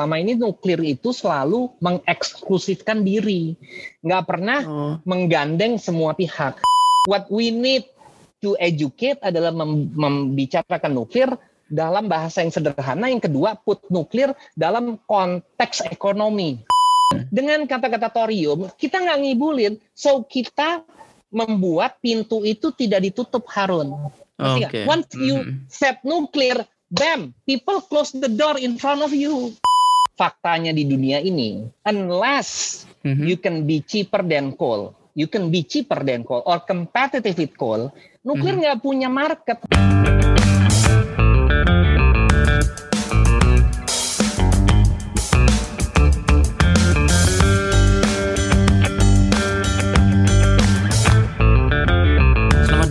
Selama ini nuklir itu selalu mengeksklusifkan diri, nggak pernah oh. menggandeng semua pihak. What we need to educate adalah mem membicarakan nuklir dalam bahasa yang sederhana. Yang kedua, put nuklir dalam konteks ekonomi. Dengan kata-kata thorium, kita nggak ngibulin, so kita membuat pintu itu tidak ditutup Harun. Okay. Once you mm-hmm. set nuclear, bam, people close the door in front of you. Faktanya di dunia ini, unless mm-hmm. you can be cheaper than coal, you can be cheaper than coal or competitive with coal, nuklir mm-hmm. nggak mm-hmm. punya market.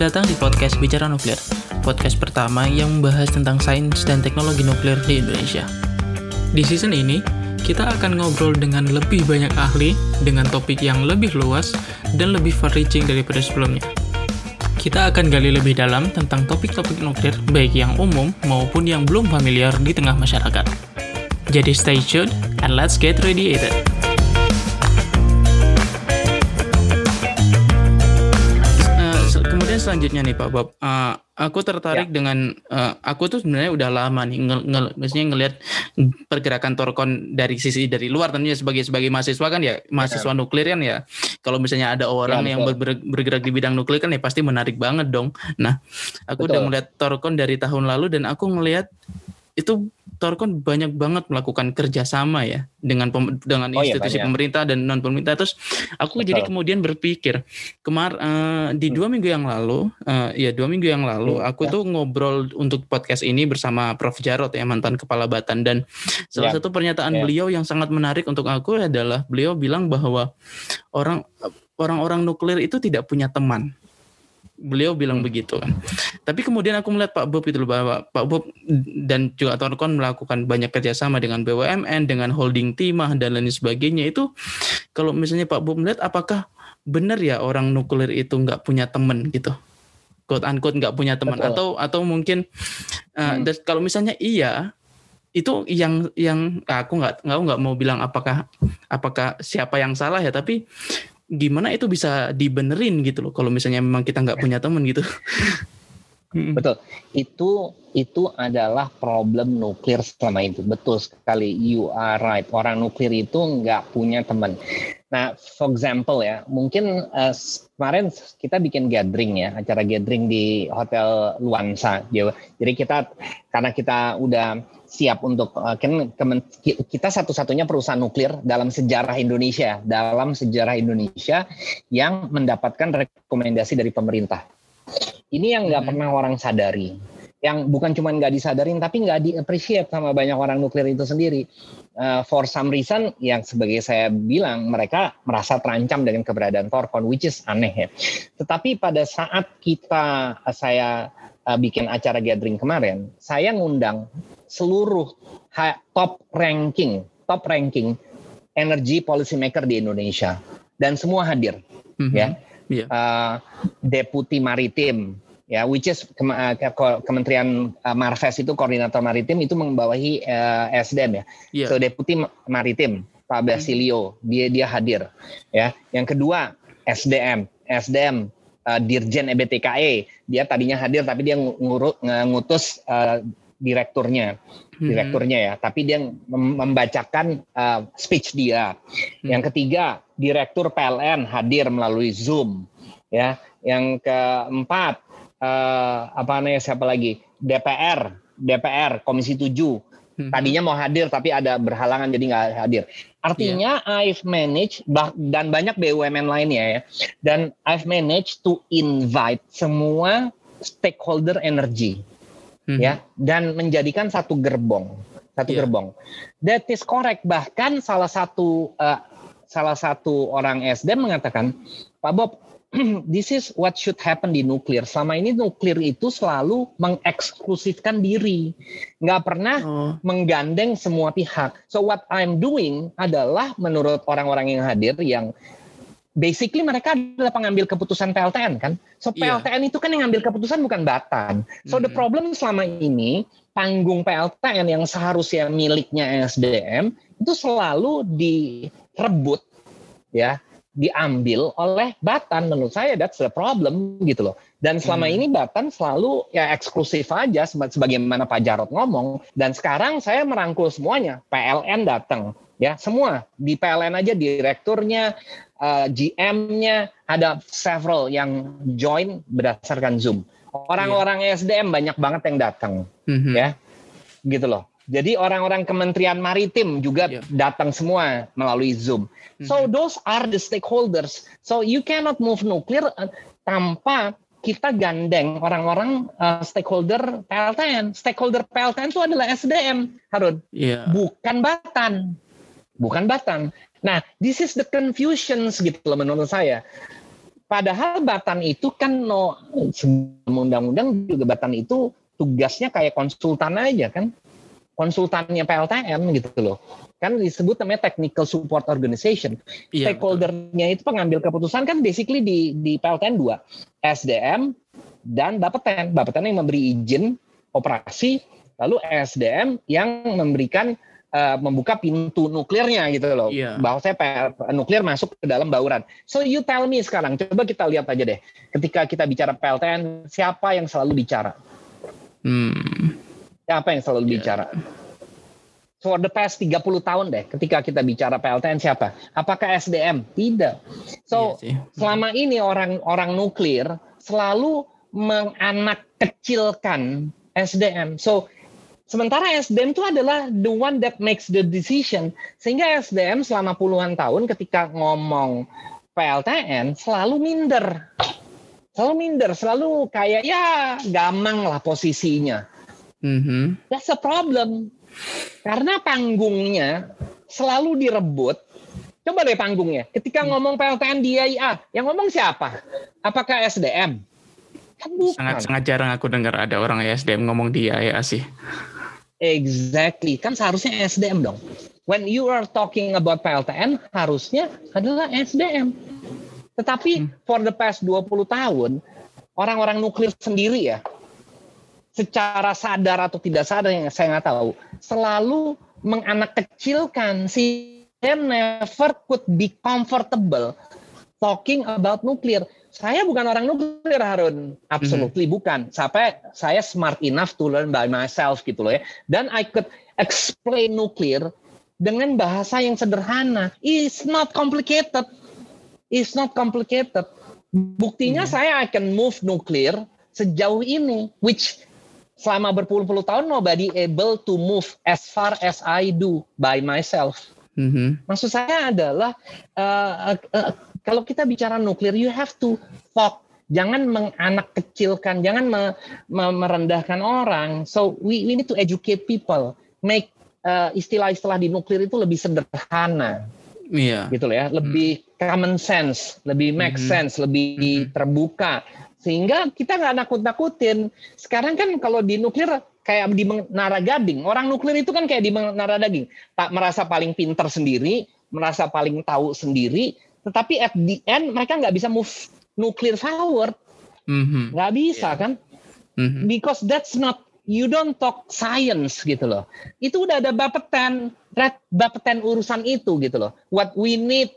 datang di podcast Bicara Nuklir, podcast pertama yang membahas tentang sains dan teknologi nuklir di Indonesia. Di season ini, kita akan ngobrol dengan lebih banyak ahli dengan topik yang lebih luas dan lebih far-reaching daripada sebelumnya. Kita akan gali lebih dalam tentang topik-topik nuklir baik yang umum maupun yang belum familiar di tengah masyarakat. Jadi stay tuned and let's get radiated. Selanjutnya nih Pak Bob, uh, aku tertarik ya. dengan uh, aku tuh sebenarnya udah lama nih nge, nge, maksudnya ngelihat pergerakan Torkon dari sisi dari luar tentunya sebagai sebagai mahasiswa kan ya mahasiswa ya. nuklir kan ya. Kalau misalnya ada orang ya, yang ber, bergerak di bidang nuklir kan ya pasti menarik banget dong. Nah, aku betul. udah melihat Torkon dari tahun lalu dan aku ngelihat itu Torkon banyak banget melakukan kerjasama ya dengan pem, dengan oh, iya, institusi iya, pemerintah dan non pemerintah. Terus aku Betul. jadi kemudian berpikir kemar uh, di hmm. dua minggu yang lalu, uh, ya dua minggu yang lalu hmm, aku ya. tuh ngobrol untuk podcast ini bersama Prof Jarot ya mantan kepala Batan dan salah ya. satu pernyataan ya. beliau yang sangat menarik untuk aku adalah beliau bilang bahwa orang orang-orang nuklir itu tidak punya teman beliau bilang hmm. begitu kan. Tapi kemudian aku melihat Pak Bob itu bahwa Pak Bob dan juga Torkon melakukan banyak kerjasama dengan BUMN, dengan holding timah dan lain sebagainya itu kalau misalnya Pak Bob melihat apakah benar ya orang nuklir itu nggak punya teman gitu? Quote unquote nggak punya teman atau atau mungkin uh, hmm. kalau misalnya iya itu yang yang aku nggak nggak nggak mau bilang apakah apakah siapa yang salah ya tapi gimana itu bisa dibenerin gitu loh kalau misalnya memang kita nggak punya teman gitu. Betul. Itu itu adalah problem nuklir selama itu. Betul sekali. You are right. Orang nuklir itu nggak punya teman nah for example ya mungkin uh, kemarin kita bikin gathering ya acara gathering di hotel Luansa Jawa. Jadi kita karena kita udah siap untuk kan kita satu-satunya perusahaan nuklir dalam sejarah Indonesia, dalam sejarah Indonesia yang mendapatkan rekomendasi dari pemerintah. Ini yang nggak hmm. pernah orang sadari, yang bukan cuma nggak disadarin tapi nggak di-appreciate sama banyak orang nuklir itu sendiri. Uh, for some reason, yang sebagai saya bilang mereka merasa terancam dengan keberadaan Torkon, which is aneh ya. Tetapi pada saat kita saya uh, bikin acara gathering kemarin, saya ngundang seluruh top ranking, top ranking energy policy maker di Indonesia dan semua hadir, mm-hmm. ya. Yeah. Uh, Deputi Maritim, ya, which is ke, uh, Kementerian uh, Marves itu koordinator maritim itu membawahi uh, SDM ya. Yeah. So Deputi Maritim Pak Basilio, mm-hmm. dia dia hadir, ya. Yang kedua SDM, SDM uh, Dirjen EBTKE, dia tadinya hadir tapi dia ngurut ngutus uh, direkturnya, hmm. direkturnya ya. Tapi dia membacakan uh, speech dia. Hmm. Yang ketiga, direktur PLN hadir melalui Zoom. Ya. Yang keempat, uh, apa namanya siapa lagi? DPR, DPR Komisi 7. Hmm. Tadinya mau hadir tapi ada berhalangan jadi nggak hadir. Artinya yeah. I've managed dan banyak BUMN lainnya ya. Dan I've managed to invite semua stakeholder energi hmm. ya dan menjadikan satu gerbong satu yeah. gerbong that is correct bahkan salah satu uh, salah satu orang SDM mengatakan Pak Bob this is what should happen di nuklir. Selama ini nuklir itu selalu mengeksklusifkan diri, nggak pernah oh. menggandeng semua pihak. So what I'm doing adalah menurut orang-orang yang hadir yang basically mereka adalah pengambil keputusan PLTN kan. So PLTN yeah. itu kan yang ngambil keputusan bukan Batan. So mm -hmm. the problem selama ini panggung PLTN yang seharusnya miliknya SDM itu selalu direbut ya diambil oleh Batan menurut saya that's the problem gitu loh dan selama hmm. ini Batan selalu ya eksklusif aja sebagaimana Pak Jarot ngomong dan sekarang saya merangkul semuanya PLN datang ya semua di PLN aja direkturnya uh, eh, GM-nya ada several yang join berdasarkan Zoom orang-orang yeah. SDM banyak banget yang datang mm-hmm. ya gitu loh jadi orang-orang Kementerian Maritim juga yeah. datang semua melalui Zoom. Mm-hmm. So those are the stakeholders. So you cannot move nuclear uh, tanpa kita gandeng orang-orang uh, stakeholder PLTN. Stakeholder PLTN itu adalah SDM, Harun. Yeah. Bukan Batan. Bukan Batan. Nah, this is the confusions gitu loh menurut saya. Padahal Batan itu kan no undang-undang juga Batan itu tugasnya kayak konsultan aja kan konsultannya PLTN gitu loh. Kan disebut namanya technical support organization. Iya, Stakeholdernya itu pengambil keputusan kan basically di di PLTN dua, SDM dan Bapeten. Bapeten yang memberi izin operasi, lalu SDM yang memberikan uh, membuka pintu nuklirnya gitu loh. Iya. Bahwa saya nuklir masuk ke dalam bauran. So you tell me sekarang, coba kita lihat aja deh. Ketika kita bicara PLTN, siapa yang selalu bicara? Hmm apa yang selalu yeah. bicara? For the past 30 tahun deh, ketika kita bicara PLTN siapa? Apakah SDM? Tidak. So, yeah, selama ini orang-orang nuklir selalu menganak kecilkan SDM. So, sementara SDM itu adalah the one that makes the decision. Sehingga SDM selama puluhan tahun ketika ngomong PLTN selalu minder. Selalu minder, selalu kayak ya gamang lah posisinya Mm-hmm. That's a problem. Karena panggungnya selalu direbut. Coba deh panggungnya. Ketika ngomong PLTN di IAIA, yang ngomong siapa? Apakah SDM? Kan Sangat sangat jarang aku dengar ada orang SDM ngomong di IAIA sih. Exactly. Kan seharusnya SDM dong. When you are talking about PLTN, harusnya adalah SDM. Tetapi hmm. for the past 20 tahun, orang-orang nuklir sendiri ya, secara sadar atau tidak sadar yang saya nggak tahu selalu menganak kecilkan si never could be comfortable talking about nuclear. Saya bukan orang nuklir Harun, absolutely mm -hmm. bukan. Sampai saya smart enough to learn by myself gitu loh ya. Dan I could explain nuclear dengan bahasa yang sederhana. It's not complicated. It's not complicated. Buktinya mm -hmm. saya akan move nuclear sejauh ini, which selama berpuluh-puluh tahun nobody able to move as far as I do by myself. Mm-hmm. Maksud saya adalah uh, uh, uh, kalau kita bicara nuklir, you have to talk. Jangan menganak kecilkan, jangan me, me, merendahkan orang. So we, we need to educate people, make uh, istilah-istilah di nuklir itu lebih sederhana. Iya. Yeah. Gitu loh ya, lebih mm. common sense, lebih make mm-hmm. sense, lebih mm-hmm. terbuka sehingga kita nggak nakut-nakutin. Sekarang kan kalau di nuklir kayak di Menara Gading, orang nuklir itu kan kayak di Menara Daging, tak merasa paling pinter sendiri, merasa paling tahu sendiri, tetapi at the end mereka nggak bisa move nuklir forward, mm-hmm. nggak bisa yeah. kan? Mm-hmm. Because that's not you don't talk science gitu loh. Itu udah ada bapeten, bapeten urusan itu gitu loh. What we need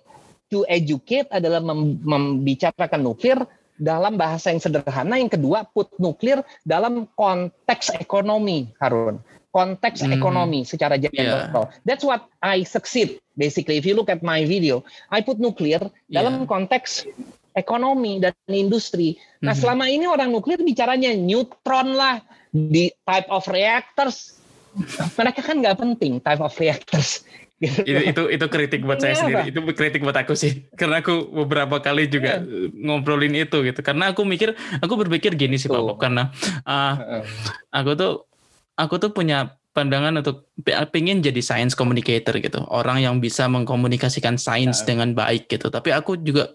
to educate adalah mem- membicarakan nuklir dalam bahasa yang sederhana. Yang kedua, put nuklir dalam konteks ekonomi, Harun. Konteks hmm. ekonomi secara general. Yeah. That's what I succeed basically. If you look at my video, I put nuklir yeah. dalam konteks ekonomi dan industri. Nah, hmm. selama ini orang nuklir bicaranya neutron lah, di type of reactors. Mereka kan nggak penting type of reactors itu, itu itu kritik buat saya sendiri. Itu kritik buat aku sih. Karena aku beberapa kali juga yeah. ngobrolin itu gitu. Karena aku mikir, aku berpikir gini sih Pak Bob. Karena uh, aku tuh aku tuh punya pandangan untuk pengen jadi science communicator gitu. Orang yang bisa mengkomunikasikan sains nah. dengan baik gitu. Tapi aku juga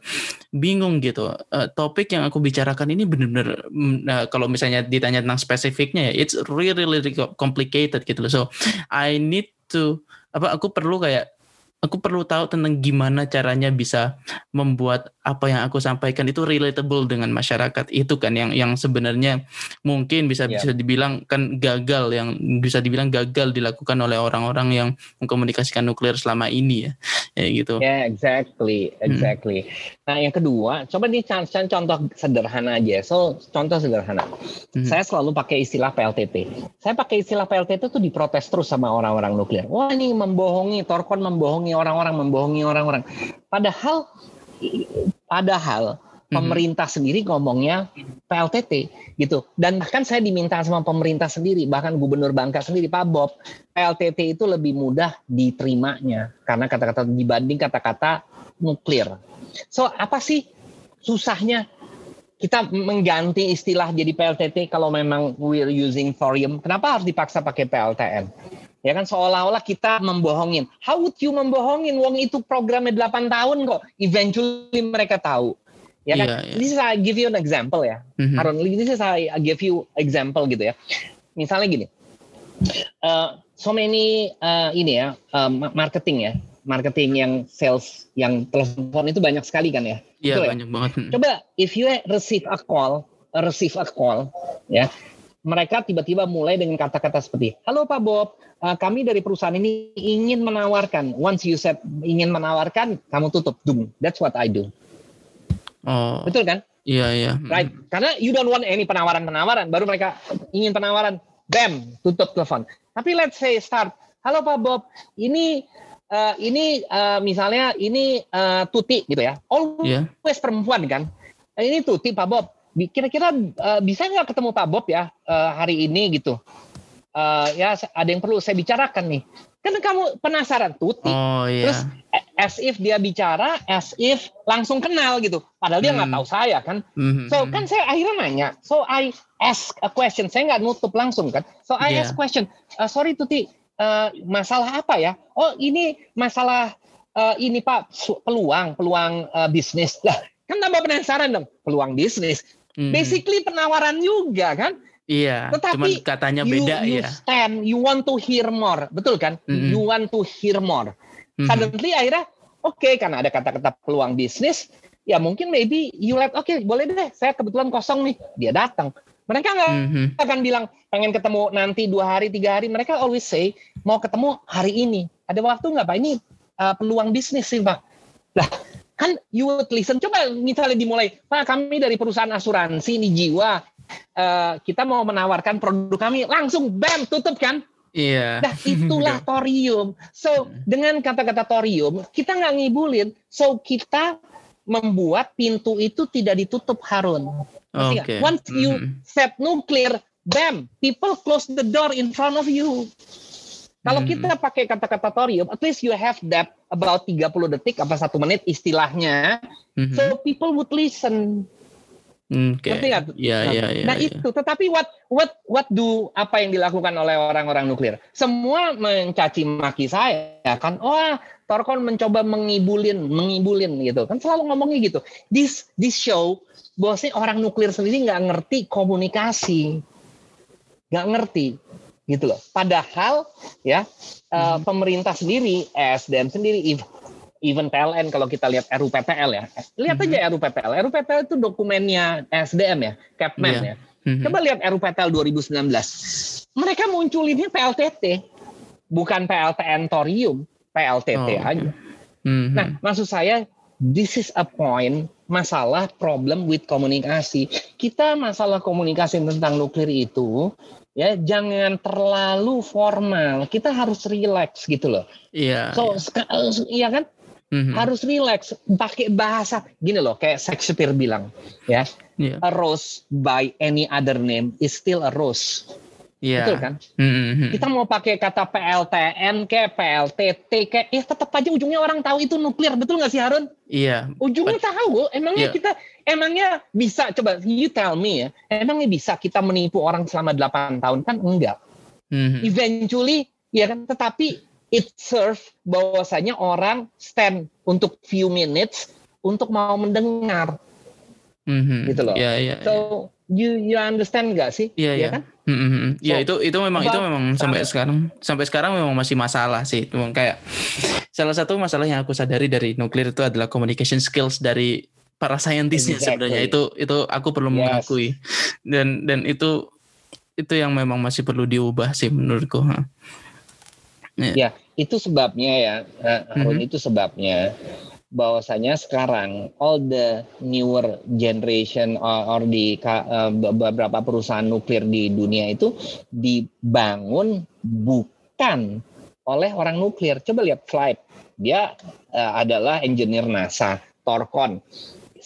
bingung gitu. Uh, topik yang aku bicarakan ini benar-benar uh, kalau misalnya ditanya tentang spesifiknya ya it's really really complicated gitu loh. So I need to apa aku perlu kayak aku perlu tahu tentang gimana caranya bisa membuat apa yang aku sampaikan itu relatable dengan masyarakat. Itu kan yang yang sebenarnya mungkin bisa yeah. bisa dibilang kan gagal yang bisa dibilang gagal dilakukan oleh orang-orang yang mengkomunikasikan nuklir selama ini ya. Ya gitu. Ya yeah, exactly exactly. Hmm. nah yang kedua coba nih contoh sederhana aja. So contoh sederhana. Hmm. saya selalu pakai istilah PLTT saya pakai istilah PLTT itu diprotes terus sama orang-orang nuklir. Wah ini membohongi Torkon membohongi membohongi orang-orang, membohongi orang-orang. Padahal padahal mhm. pemerintah sendiri ngomongnya PLTT gitu. Dan bahkan saya diminta sama pemerintah sendiri, bahkan gubernur Bangka sendiri Pak Bob, PLTT itu lebih mudah diterimanya karena kata-kata dibanding kata-kata nuklir. So apa sih susahnya kita mengganti istilah jadi PLTT kalau memang we're using thorium? Kenapa harus dipaksa pakai PLTN? Ya kan seolah-olah kita membohongin. How would you membohongin? Wong itu programnya 8 tahun kok. Eventually mereka tahu. Ya kan? Yeah, yeah. This is I give you an example ya. Mm-hmm. Harun, this is I give you example gitu ya. Misalnya gini. Uh, so many uh, ini ya, uh, marketing ya. Marketing yang sales, yang telepon itu banyak sekali kan ya. Iya, yeah, banyak ya? banget. Coba if you receive a call, receive a call ya mereka tiba-tiba mulai dengan kata-kata seperti, "Halo Pak Bob, uh, kami dari perusahaan ini ingin menawarkan. Once you said ingin menawarkan, kamu tutup. Doom. That's what I do." Oh. Betul kan? Iya, iya. Right. Karena you don't want any penawaran-penawaran, baru mereka ingin penawaran, bam, tutup telepon. Tapi let's say start, "Halo Pak Bob, ini uh, ini uh, misalnya ini uh, Tuti gitu ya. Always yeah. perempuan kan. Ini Tuti Pak Bob kira-kira uh, bisa nggak ketemu Pak Bob ya uh, hari ini gitu? Uh, ya ada yang perlu saya bicarakan nih. Kan kamu penasaran Tuti. Oh, iya. Terus as if dia bicara, as if langsung kenal gitu. Padahal dia nggak hmm. tahu saya kan. Hmm. So kan saya akhirnya nanya. So I ask a question. Saya nggak nutup langsung kan. So I yeah. ask question. Uh, sorry Tuti, uh, masalah apa ya? Oh ini masalah uh, ini Pak peluang peluang uh, bisnis lah. Kan tambah penasaran dong peluang bisnis. Hmm. Basically penawaran juga kan. Iya. Tetapi cuman katanya beda you, you ya. Stand, you want to hear more, betul kan? Hmm. You want to hear more. Hmm. Suddenly akhirnya oke okay, karena ada kata-kata peluang bisnis, ya mungkin maybe you let oke okay, boleh deh, saya kebetulan kosong nih, dia datang. Mereka nggak mm-hmm. akan bilang pengen ketemu nanti dua hari tiga hari. Mereka always say mau ketemu hari ini. Ada waktu nggak pak? Ini uh, peluang bisnis sih pak. Lah kan you would listen. Coba misalnya dimulai, Pak kami dari perusahaan asuransi ini jiwa, uh, kita mau menawarkan produk kami, langsung bam tutup kan? Iya. Nah itulah thorium. So dengan kata-kata thorium kita nggak ngibulin. So kita membuat pintu itu tidak ditutup Harun. Okay. Once you mm -hmm. set nuclear, bam, people close the door in front of you. Kalau hmm. kita pakai kata-kata thorium, at least you have that about 30 detik apa satu menit istilahnya. Hmm. So people would listen. Okay. Ngerti nggak? Ya, ya, ya, nah ya. itu, tetapi what what what do apa yang dilakukan oleh orang-orang nuklir? Semua mencaci maki saya kan. Oh, Torkon mencoba mengibulin, mengibulin gitu kan selalu ngomongnya gitu. This this show bahwasanya orang nuklir sendiri nggak ngerti komunikasi, nggak ngerti gitu loh. Padahal ya uh, pemerintah sendiri, SDM sendiri, even PLN kalau kita lihat RUPPL ya, lihat aja hmm. RUPPL. RUPPL itu dokumennya SDM ya, Capman yeah. ya. Hmm. Coba lihat RUPPL 2019. Mereka munculinnya PLTT, bukan PLTN Thorium, PLTT oh, aja. Hmm. Nah, maksud saya this is a point masalah problem with komunikasi. Kita masalah komunikasi tentang nuklir itu ya jangan terlalu formal kita harus relax gitu loh iya so iya, iya kan mm-hmm. harus relax pakai bahasa gini loh kayak Shakespeare bilang ya yeah. a rose by any other name is still a rose Yeah. Betul kan? Mm-hmm. Kita mau pakai kata PLTN kayak PLTT kayak ya tetap aja ujungnya orang tahu itu nuklir, betul nggak sih Harun? Iya. Yeah. Ujungnya But, tahu, emangnya yeah. kita emangnya bisa coba you tell me ya, emangnya bisa kita menipu orang selama 8 tahun kan enggak. Mm-hmm. Eventually ya kan tetapi it serve bahwasanya orang stand untuk few minutes untuk mau mendengar. mm-hmm. gitu loh. Yeah, yeah, so yeah. you you understand nggak sih? Iya yeah, yeah. kan? Mm-hmm. Ya so, itu itu memang itu memang sampai sekarang sampai sekarang memang masih masalah sih. Memang kayak salah satu masalah yang aku sadari dari nuklir itu adalah communication skills dari para saintisnya exactly. sebenarnya itu itu aku perlu yes. mengakui dan dan itu itu yang memang masih perlu diubah sih menurutku. Ya, ya itu sebabnya ya, Harun mm-hmm. itu sebabnya bahwasanya sekarang all the newer generation or, or di uh, beberapa perusahaan nuklir di dunia itu dibangun bukan oleh orang nuklir. Coba lihat flight, dia uh, adalah engineer NASA, Torcon.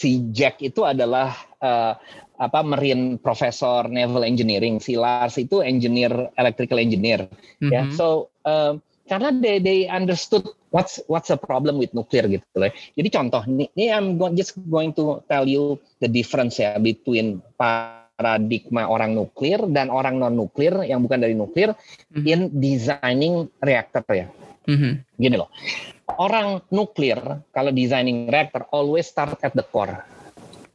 Si Jack itu adalah uh, apa marine professor naval engineering, si Lars itu engineer electrical engineer. Mm -hmm. Ya, so uh, karena they they understood what's what's the problem with nuclear gitu loh. Jadi contoh ini, ini I'm just going to tell you the difference ya between paradigma orang nuklir dan orang non nuklir yang bukan dari nuklir mm-hmm. in designing reactor ya. Mm-hmm. Gini loh, orang nuklir kalau designing reactor always start at the core.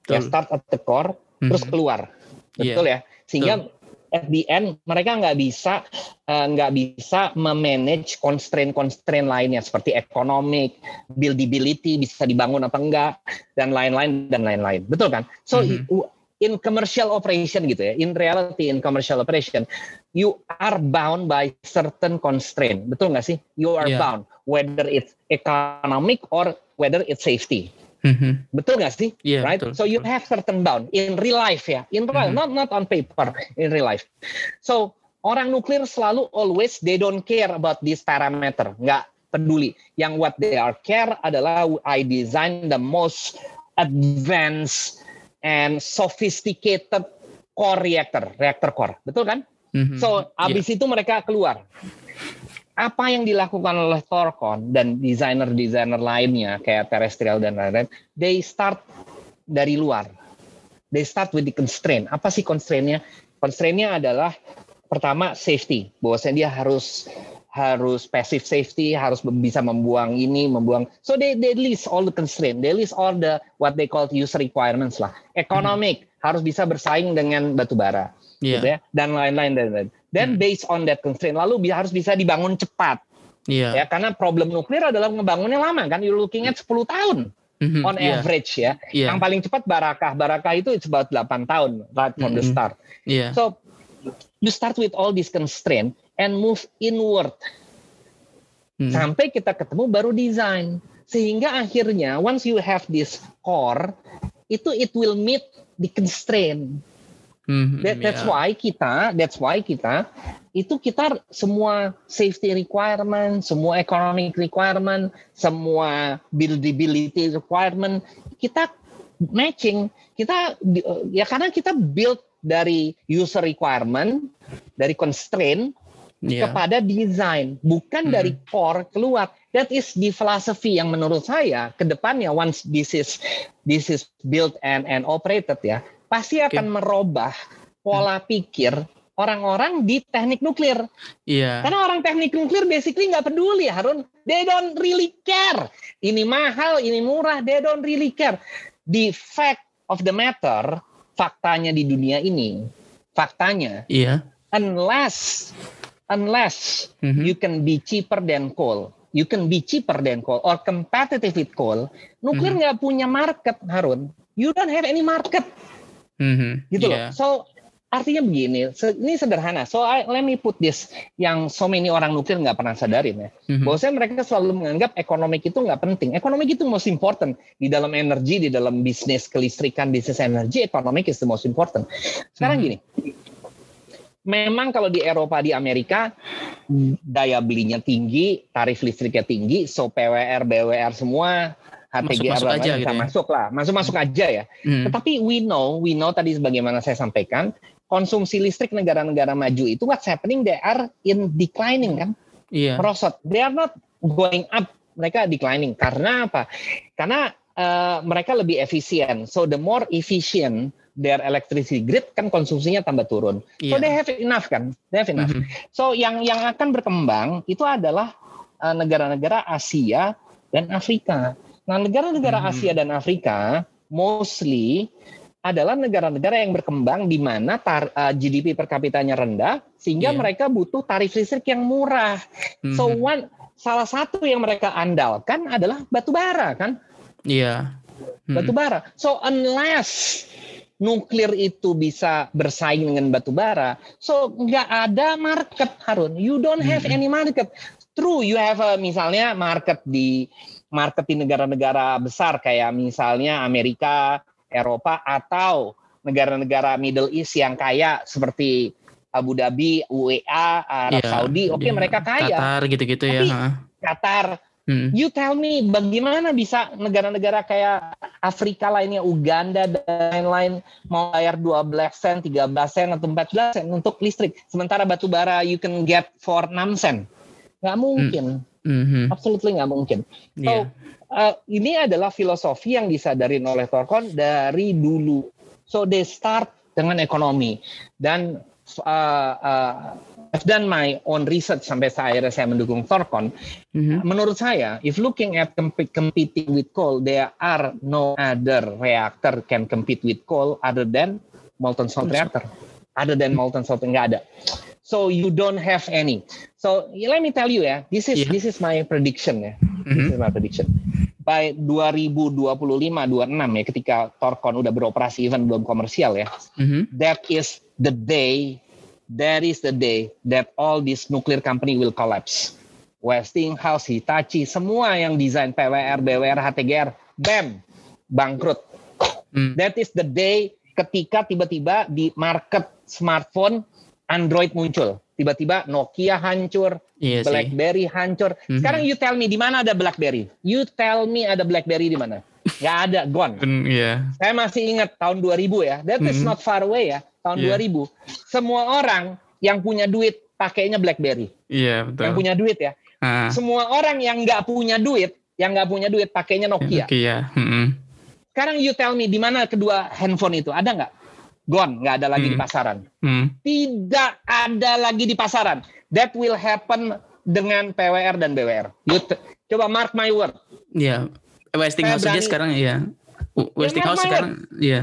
Ya start at the core, mm-hmm. terus keluar, betul yeah. ya. Sehingga Betul at the end mereka nggak bisa uh, nggak bisa memanage constraint-constraint lainnya seperti ekonomik, buildability bisa dibangun apa enggak dan lain-lain dan lain-lain. Betul kan? So mm -hmm. In commercial operation gitu ya, in reality in commercial operation you are bound by certain constraint. Betul nggak sih? You are yeah. bound whether it's economic or whether it's safety. Mm-hmm. Betul nggak sih? Yeah, right. Betul. So you have certain bound in real life ya, in real, mm-hmm. not not on paper, in real life. So orang nuklir selalu always they don't care about this parameter, nggak peduli. Yang what they are care adalah I design the most advanced and sophisticated core reactor, reactor core, betul kan? Mm-hmm. So abis yeah. itu mereka keluar apa yang dilakukan oleh Torcon dan desainer-desainer lainnya kayak Terrestrial dan lain-lain, they start dari luar. They start with the constraint. Apa sih constraintnya? Constraintnya adalah pertama safety, bahwasanya dia harus harus passive safety, harus bisa membuang ini, membuang. So they they list all the constraint, they list all the what they call user requirements lah. Economic hmm. harus bisa bersaing dengan batu bara, yeah. gitu ya, dan lain-lain dan lain. Dan hmm. based on that constraint, lalu harus bisa dibangun cepat. Yeah. Ya, karena problem nuklir adalah ngebangunnya lama kan, you're looking at 10 tahun. Mm-hmm, on yeah. average ya. Yeah. Yang paling cepat Barakah. Barakah itu it's about 8 tahun right from mm-hmm. the start. Yeah. So you start with all these constraint and move inward. Hmm. Sampai kita ketemu baru design. Sehingga akhirnya once you have this core, itu it will meet the constraint. Mm-hmm, That, that's yeah. why kita, that's why kita itu kita semua safety requirement, semua economic requirement, semua buildability requirement kita matching. Kita ya karena kita build dari user requirement, dari constraint yeah. kepada design, bukan hmm. dari core keluar. That is the philosophy yang menurut saya ke depannya once this is this is built and and operated ya pasti akan okay. merubah pola hmm. pikir orang-orang di teknik nuklir. Iya. Karena orang teknik nuklir basically nggak peduli Harun. They don't really care. Ini mahal, ini murah. They don't really care. The fact of the matter, faktanya di dunia ini, faktanya. Iya. Unless, unless mm -hmm. you can be cheaper than coal, you can be cheaper than coal or competitive with coal, nuklir mm-hmm. nggak mm -hmm. punya market Harun. You don't have any market. Mm-hmm. Gitu yeah. loh. So artinya begini, ini sederhana. So I, let me put this yang so many orang nuklir nggak pernah sadarin ya. Mm-hmm. Bahwasanya mereka selalu menganggap ekonomi itu nggak penting. Ekonomi itu most important di dalam energi, di dalam bisnis kelistrikan, bisnis energi, ekonomi is the most important. Sekarang mm-hmm. gini, memang kalau di Eropa di Amerika daya belinya tinggi, tarif listriknya tinggi, so PWR, BWR semua HTGR masuk, masuk aja bisa gitu ya. masuk lah, masuk masuk aja ya. Hmm. Tetapi we know, we know tadi sebagaimana saya sampaikan, konsumsi listrik negara-negara maju itu what's happening they are in declining kan, yeah. merosot. They are not going up, mereka declining. Karena apa? Karena uh, mereka lebih efisien. So the more efficient their electricity grid kan konsumsinya tambah turun. Yeah. So they have enough kan, they have enough. Mm -hmm. So yang yang akan berkembang itu adalah eh, negara-negara uh, Asia dan Afrika. Nah, negara-negara hmm. Asia dan Afrika mostly adalah negara-negara yang berkembang di mana tar, uh, GDP per kapitanya rendah sehingga yeah. mereka butuh tarif listrik yang murah. Mm-hmm. So mhm. one salah satu yang mereka andalkan adalah batu bara kan? Iya. Yeah. Mm-hmm. Batu bara. So unless nuklir itu bisa bersaing dengan batu bara, so nggak ada market Harun. You don't have mm-hmm. any market. True, you have a, misalnya market di market di negara-negara besar kayak misalnya Amerika, Eropa atau negara-negara Middle East yang kaya seperti Abu Dhabi, UEA, Arab yeah, Saudi, oke okay, yeah. mereka kaya. Qatar gitu-gitu ya. Qatar, hmm. you tell me bagaimana bisa negara-negara kayak Afrika lainnya, Uganda dan lain-lain mau bayar 12 sen, 13 sen atau 14 sen untuk listrik. Sementara batu bara you can get for 6 sen. Nggak mungkin. Hmm. Mm-hmm. Absolutely nggak mungkin. So, yeah uh, ini adalah filosofi yang disadarin oleh Torkon dari dulu. So they start dengan ekonomi dan uh, uh, I've done my own research sampai akhirnya saya mendukung Torkon. Mm-hmm. Menurut saya, if looking at comp- competing with coal, there are no other reactor can compete with coal other than molten salt reactor. Other than molten salt nggak ada. So you don't have any. So let me tell you ya, this is yeah. this is my prediction ya. Mm-hmm. This is my prediction by 2025 26 ya ketika Torcon udah beroperasi even belum komersial ya. Mm-hmm. That is the day that is the day that all this nuclear company will collapse. Westinghouse, Hitachi, semua yang desain PWR, BWR, HTGR, bam, bangkrut. Mm. That is the day ketika tiba-tiba di market smartphone Android muncul. Tiba-tiba Nokia hancur, iya BlackBerry hancur. Mhm. Sekarang mm-hmm. you tell me di mana ada BlackBerry? You tell me ada BlackBerry di mana? Gak ada, gone. Mm, yeah. Saya masih ingat tahun 2000 ya. That is not far away ya, tahun yeah. 2000. Semua orang yang punya duit pakainya BlackBerry. Iya, yeah, betul. Yang punya duit ya. Uh. Semua orang yang nggak punya duit, yang nggak punya duit pakainya Nokia. Nokia. Mm-hmm. Sekarang you tell me di mana kedua handphone itu? Ada nggak? gone, nggak ada lagi hmm. di pasaran. Hmm. Tidak ada lagi di pasaran. That will happen dengan PWR dan BWR. You coba mark my word. Iya. Yeah. Westinghouse sekarang iya. ya. Westinghouse ya, sekarang iya.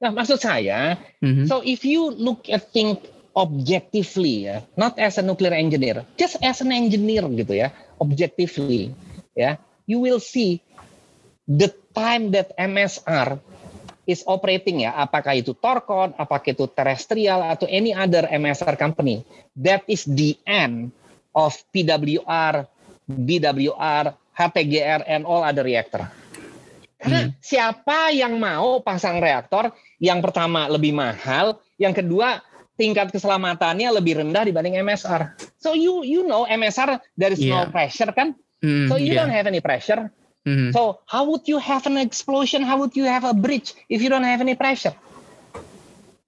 Nah, maksud saya, mm-hmm. so if you look at things objectively ya, not as a nuclear engineer, just as an engineer gitu ya, objectively ya, you will see the time that MSR is operating ya, apakah itu Torcon, apakah itu Terrestrial atau any other MSR company, that is the end of PWR, BWR, HTGR, and all other reactor. Karena hmm. siapa yang mau pasang reaktor yang pertama lebih mahal, yang kedua tingkat keselamatannya lebih rendah dibanding MSR. So you you know MSR there is yeah. no pressure kan? Mm, so you yeah. don't have any pressure. Mm-hmm. So how would you have an explosion? How would you have a bridge if you don't have any pressure?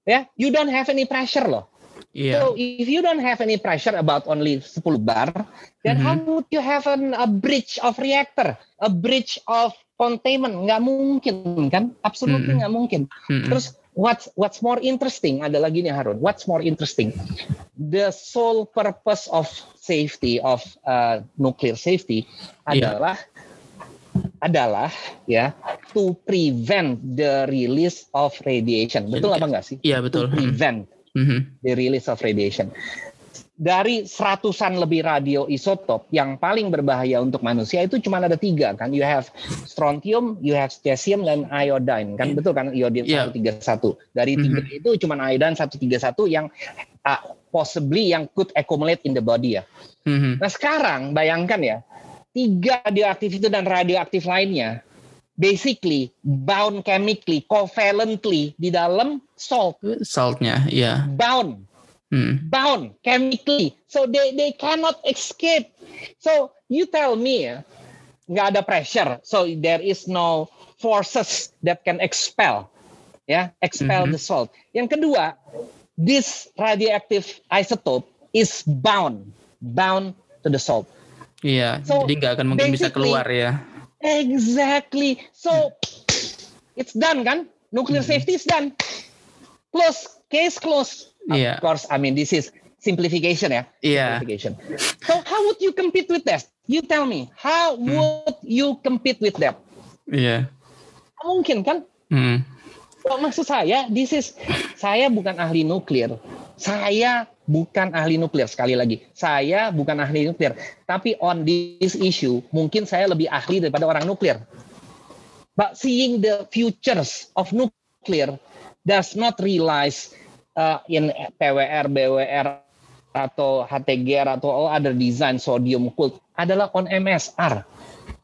Yeah, you don't have any pressure loh. Yeah. So if you don't have any pressure about only 10 bar, then mm-hmm. how would you have an, a bridge of reactor, a bridge of containment? Nggak mungkin kan? Absolutely mm-hmm. nggak mungkin. Mm-hmm. Terus what's what's more interesting adalah gini Harun. What's more interesting? The sole purpose of safety of uh, nuclear safety yeah. adalah adalah ya to prevent the release of radiation. Betul apa enggak sih? Iya betul. To prevent mm-hmm. the release of radiation. Dari seratusan lebih radio isotop yang paling berbahaya untuk manusia itu cuma ada tiga kan. You have strontium, you have cesium dan iodine kan betul kan iodine yeah. satu. Dari mm-hmm. tiga itu cuma iodine satu tiga satu yang uh, possibly yang could accumulate in the body ya. Mm-hmm. Nah sekarang bayangkan ya tiga radioaktif itu dan radioaktif lainnya basically bound chemically, covalently di dalam salt. Saltnya, ya. Yeah. Bound. Hmm. Bound chemically. So they they cannot escape. So you tell me nggak ada pressure. So there is no forces that can expel ya, expel mm -hmm. the salt. Yang kedua, this radioactive isotope is bound, bound to the salt. Iya, so, jadi nggak akan mungkin bisa keluar ya. Exactly. So it's done kan? Nuclear hmm. safety is done. Close, case close. Yeah. Of course, I mean this is simplification ya. Iya. Simplification. So how would you compete with that? You tell me, how hmm. would you compete with that? Iya. Mungkin kan? Hmm. Oh, maksud saya, this is saya bukan ahli nuklir. Saya bukan ahli nuklir sekali lagi. Saya bukan ahli nuklir, tapi on this issue mungkin saya lebih ahli daripada orang nuklir. But seeing the futures of nuclear does not realize uh, in PWR, BWR atau HTGR atau all other design sodium cooled adalah on MSR.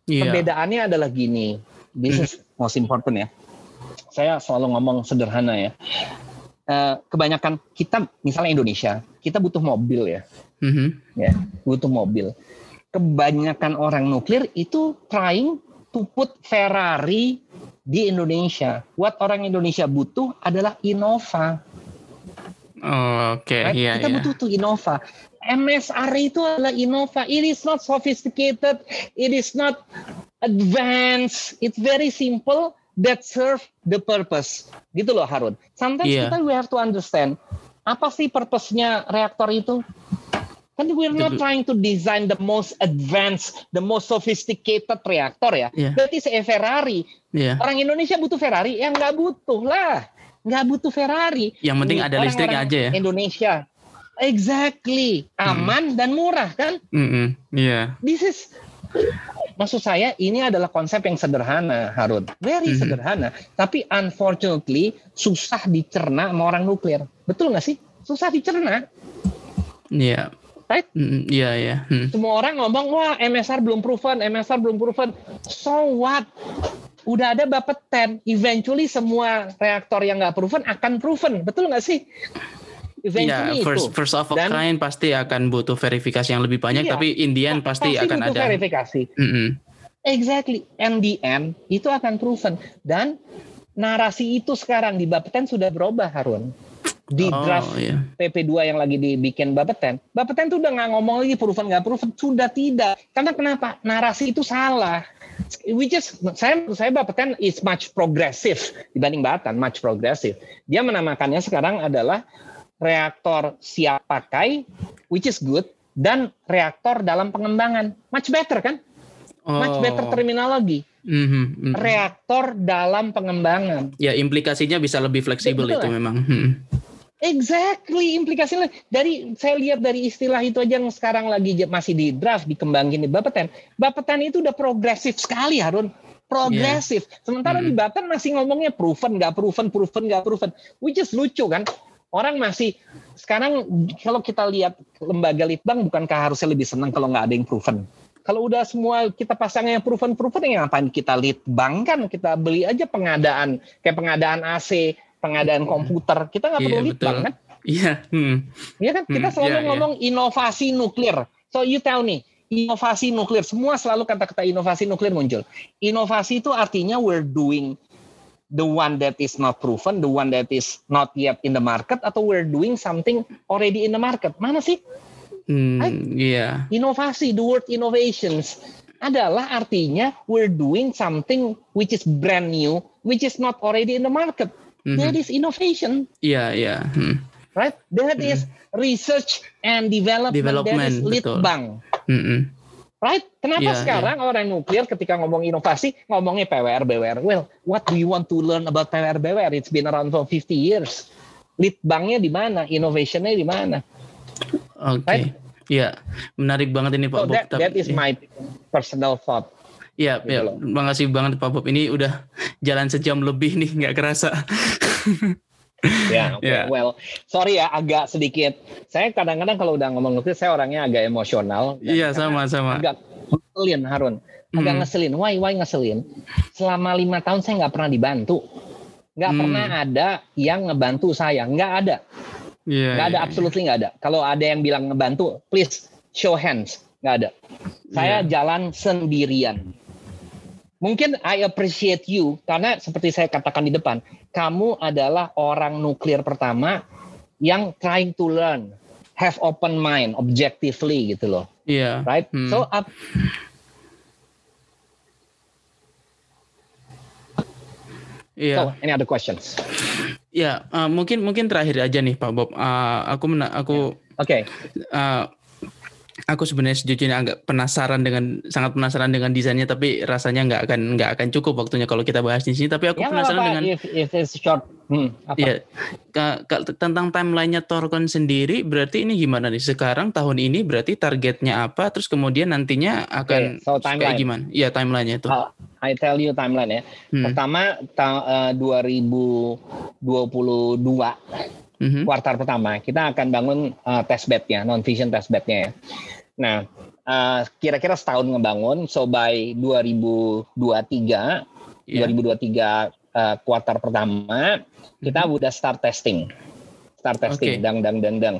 Yeah. Perbedaannya adalah gini. This is most important ya saya selalu ngomong sederhana ya. Uh, kebanyakan kita misalnya Indonesia kita butuh mobil ya, mm-hmm. ya butuh mobil. Kebanyakan orang nuklir itu trying to put Ferrari di Indonesia. What orang Indonesia butuh adalah Innova. Oh, Oke, okay. right? yeah, kita yeah. butuh tuh Innova. MSR itu adalah Innova. It is not sophisticated. It is not advanced. It's very simple that serve the purpose. Gitu loh Harun. Sometimes yeah. kita we have to understand apa sih purpose-nya reaktor itu? Kan we're not trying to design the most advanced, the most sophisticated reaktor ya. Yeah. That is a Ferrari. Yeah. Orang Indonesia butuh Ferrari? Ya nggak butuh lah. Nggak butuh Ferrari. Yang penting ada listrik aja ya. Indonesia. Exactly. Aman hmm. dan murah kan? Mm -hmm. Yeah. This is maksud saya ini adalah konsep yang sederhana, Harun. Very hmm. sederhana. Tapi unfortunately susah dicerna sama orang nuklir. Betul nggak sih? Susah dicerna. Iya. Yeah. Right? Iya, mm, iya. Yeah. Hmm. Semua orang ngomong, wah MSR belum proven, MSR belum proven. So what? Udah ada Bapeten. Eventually semua reaktor yang nggak proven akan proven. Betul nggak sih? Eventually yeah, first, itu. First of a Dan, kind pasti akan butuh verifikasi yang lebih banyak, iya, tapi Indian pasti, pasti akan ada. verifikasi. Mm -hmm. Exactly. End itu akan proven. Dan narasi itu sekarang di Bapeten sudah berubah, Harun. Di oh, draft yeah. PP2 yang lagi dibikin Bapeten, Bapeten tuh udah nggak ngomong lagi proven nggak proven, sudah tidak. Karena kenapa? Narasi itu salah. Which is saya saya Bapeten is much progressive dibanding Batan, much progressive. Dia menamakannya sekarang adalah reaktor siap pakai, which is good, dan reaktor dalam pengembangan. Much better kan? Oh. Much better terminologi. Mm-hmm, mm-hmm. Reaktor dalam pengembangan. Ya implikasinya bisa lebih fleksibel itu lah. memang. Hmm. Exactly implikasinya dari saya lihat dari istilah itu aja yang sekarang lagi masih di draft dikembangin di Bapeten. Bapeten itu udah progresif sekali Harun progresif. Yeah. Sementara mm-hmm. di Bapeten masih ngomongnya proven, nggak proven, proven, nggak proven. Which is lucu kan? Orang masih sekarang kalau kita lihat lembaga litbang bukankah harusnya lebih senang kalau nggak ada yang proven? Kalau udah semua kita pasang yang proven-proven yang ngapain kita litbang kan kita beli aja pengadaan kayak pengadaan AC, pengadaan iya. komputer. Kita nggak perlu yeah, litbang kan? Iya. Hmm. Iya kan? Kita hmm, selalu yeah, ngomong yeah. inovasi nuklir. So you tell me, inovasi nuklir. Semua selalu kata-kata inovasi nuklir muncul. Inovasi itu artinya we're doing the one that is not proven, the one that is not yet in the market, atau we're doing something already in the market? Mana sih? Hmm, Iya. Yeah. Inovasi, the word innovations adalah artinya we're doing something which is brand new, which is not already in the market. Mm-hmm. That is innovation. Iya, yeah, iya. Yeah. Hmm. Right? That mm. is research and development. Development, That is lead bank. Mm-hmm. Right? Kenapa yeah, sekarang yeah. orang nuklir ketika ngomong inovasi ngomongnya PWR BWR? Well, what do you want to learn about PWR BWR? It's been around for 50 years. Lead banknya di mana? Innovationnya di mana? Oke. Okay. Right? Ya, menarik banget ini Pak so Bob. That, that is my personal thought. Iya, gitu ya, terima kasih banget Pak Bob. Ini udah jalan sejam lebih nih, nggak kerasa. ya, okay. yeah. well, sorry ya agak sedikit. Saya kadang-kadang kalau udah ngomong nuklir, saya orangnya agak emosional. Iya, sama sama. Agak ngeselin Harun, agak hmm. ngeselin. Why, why ngeselin? Selama lima tahun saya nggak pernah dibantu, nggak hmm. pernah ada yang ngebantu saya, nggak ada. Yeah, nggak ada, yeah, iya. absolutely nggak ada. Kalau ada yang bilang ngebantu, please show hands, nggak ada. Saya yeah. jalan sendirian Mungkin I appreciate you karena seperti saya katakan di depan, kamu adalah orang nuklir pertama yang trying to learn, have open mind, objectively gitu loh. Iya. Yeah. Right? Hmm. So up Iya. Yeah. So, any other questions? Ya, yeah, uh, mungkin mungkin terakhir aja nih Pak Bob. Uh, aku mena aku Oke. Okay. Uh, aku sebenarnya sejujurnya agak penasaran dengan sangat penasaran dengan desainnya tapi rasanya nggak akan nggak akan cukup waktunya kalau kita bahas di sini. Tapi aku ya, penasaran apa, dengan if, if it's short hmm, apa? Ya, ka, ka, tentang timelinenya Torcon sendiri berarti ini gimana nih? Sekarang tahun ini berarti targetnya apa? Terus kemudian nantinya akan okay, so kayak gimana? Iya timelinenya itu. Uh, I tell you timeline ya hmm. pertama ta, uh, 2022 mm-hmm. kuartal pertama kita akan bangun uh, test bednya non vision test bednya ya. Nah uh, kira-kira setahun ngebangun so by 2023 yeah. 2023 uh, kuartal pertama kita mm-hmm. udah start testing start testing okay. dang dang dang dang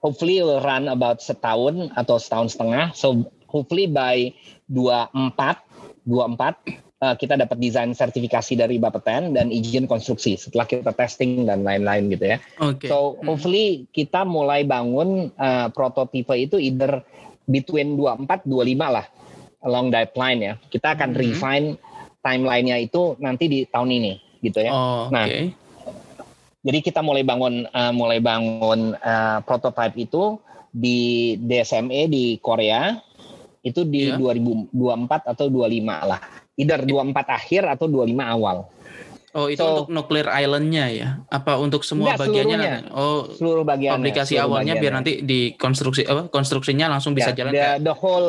hopefully will run about setahun atau setahun setengah so hopefully by 24 24 uh, kita dapat desain sertifikasi dari Bapeten dan izin konstruksi setelah kita testing dan lain-lain gitu ya. Okay. So hmm. hopefully kita mulai bangun uh, prototipe itu either between 24 25 lah along that line ya. Kita akan hmm. refine timelinenya itu nanti di tahun ini gitu ya. Oh, nah, okay. jadi kita mulai bangun uh, mulai bangun uh, prototype itu di DSME di Korea itu di yeah. 2024 atau 25 lah either 24 akhir atau 25 awal. Oh itu so, untuk nuclear islandnya ya? Apa untuk semua enggak, bagiannya? Nanti? Oh seluruh bagian. Aplikasi seluruh awalnya bagiannya. biar nanti di konstruksi apa konstruksinya langsung bisa ya, jalan. The, the whole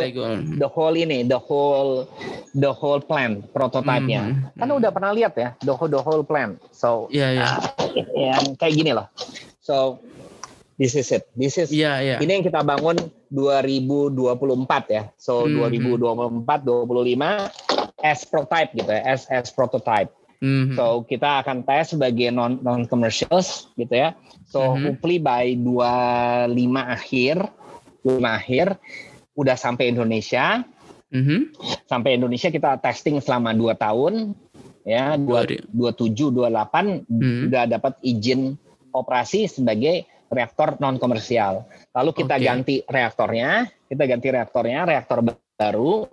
the whole ini the whole the whole plan prototipenya. Mm -hmm. Kan mm -hmm. udah pernah lihat ya the whole the whole plan. So yeah, yeah. Uh, yang kayak gini loh. So this is it. This is yeah, yeah. ini yang kita bangun 2024 ya. So mm -hmm. 2024 25 as prototype gitu ya, as as prototype. Mm-hmm. So kita akan tes sebagai non non commercials gitu ya. So mm-hmm. hopefully by 25 akhir, 25 akhir udah sampai Indonesia. Mm-hmm. Sampai Indonesia kita testing selama 2 tahun ya, 2, 27 28 mm-hmm. udah dapat izin operasi sebagai reaktor non komersial. Lalu kita okay. ganti reaktornya, kita ganti reaktornya, reaktor baru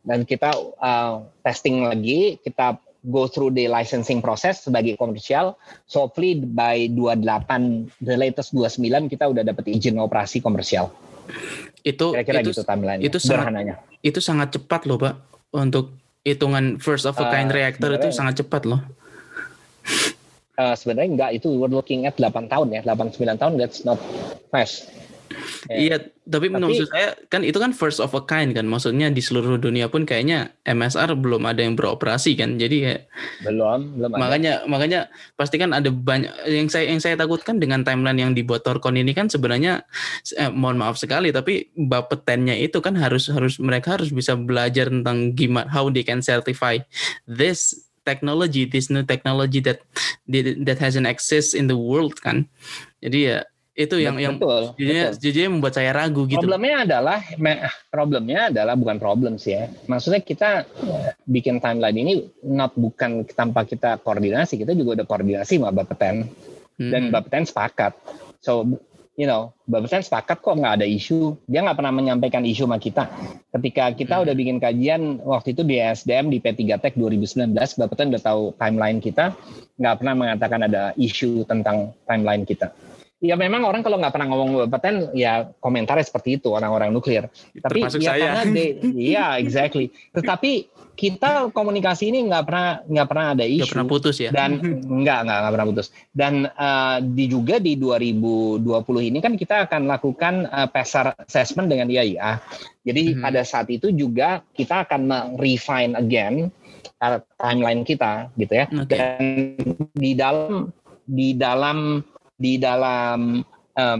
dan kita uh, testing lagi, kita go through the licensing process sebagai komersial. So hopefully by 28 the latest 29 kita udah dapat izin operasi komersial. Itu kira-kira gitu timeline Itu sangat, itu sangat cepat loh, Pak. Untuk hitungan first of a kind uh, reactor itu sangat cepat loh. Uh, sebenarnya enggak itu we're looking at 8 tahun ya, 8 9 tahun that's not fast. Ya. Iya, tapi, tapi menurut saya kan itu kan first of a kind kan. Maksudnya di seluruh dunia pun kayaknya MSR belum ada yang beroperasi kan. Jadi ya belum, belum Makanya ada. makanya pasti kan ada banyak yang saya yang saya takutkan dengan timeline yang dibuat Torcon ini kan sebenarnya eh, mohon maaf sekali tapi bapetennya itu kan harus harus mereka harus bisa belajar tentang gimana how they can certify this technology, this new technology that that hasn't exist in the world kan. Jadi ya itu yang betul, yang jadinya jadinya membuat saya ragu gitu. Problemnya adalah problemnya adalah bukan problem sih ya. Maksudnya kita bikin timeline ini not bukan tanpa kita koordinasi, kita juga udah koordinasi sama Bapeten hmm. dan Bapeten sepakat. So you know, Bapeten sepakat kok nggak ada isu. Dia nggak pernah menyampaikan isu sama kita. Ketika kita hmm. udah bikin kajian waktu itu di SDM di P3 Tech 2019, Bapeten udah tahu timeline kita, nggak pernah mengatakan ada isu tentang timeline kita ya memang orang kalau nggak pernah ngomong paten ya komentarnya seperti itu orang-orang nuklir. Tapi Termasuk ya saya. karena iya exactly. Tetapi kita komunikasi ini nggak pernah nggak pernah ada isu. Nggak pernah putus ya? Dan nggak nggak nggak pernah putus. Dan uh, di juga di 2020 ini kan kita akan lakukan uh, PESAR assessment dengan IAIA. Jadi hmm. pada saat itu juga kita akan refine again uh, timeline kita gitu ya. Okay. Dan di dalam di dalam di dalam uh,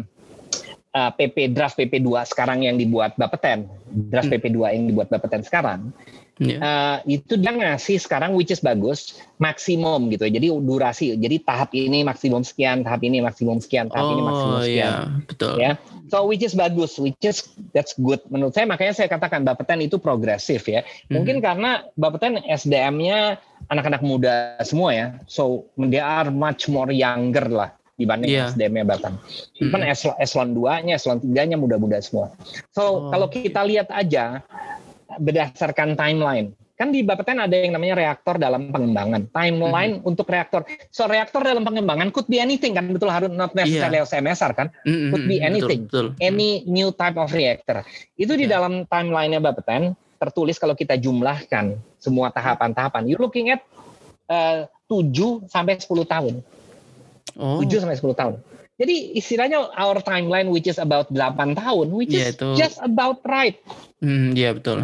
uh, PP draft PP2 sekarang yang dibuat Bapeten, draft hmm. PP2 yang dibuat Bapeten sekarang, yeah. uh, itu dia ngasih sekarang which is bagus maksimum gitu. Jadi durasi, jadi tahap ini maksimum sekian, tahap ini maksimum sekian, tahap oh, ini maksimum sekian. Yeah, betul. Ya, so which is bagus, which is that's good menurut saya. Makanya saya katakan Bapeten itu progresif ya. Hmm. Mungkin karena Bapeten SDM-nya anak-anak muda semua ya, so they are much more younger lah dibanding yeah. SDM-nya bahkan. Cuman hmm. eselon, eselon 2-nya, eselon 3-nya muda-muda semua. So, oh. kalau kita lihat aja berdasarkan timeline, kan di Bapeten ada yang namanya reaktor dalam pengembangan. Timeline mm -hmm. untuk reaktor. So reaktor dalam pengembangan could be anything kan betul harus not necessarily yeah. SMSR kan. Mm -hmm. Could be anything. Betul, betul. Any new type of reactor. Itu yeah. di dalam timelinenya Bapeten tertulis kalau kita jumlahkan semua tahapan-tahapan. You looking at uh, 7 sampai 10 tahun. Oh. 7 sampai 10 tahun. Jadi istilahnya our timeline which is about 8 tahun, which yeah, is itu. just about right. Hmm, iya yeah, betul.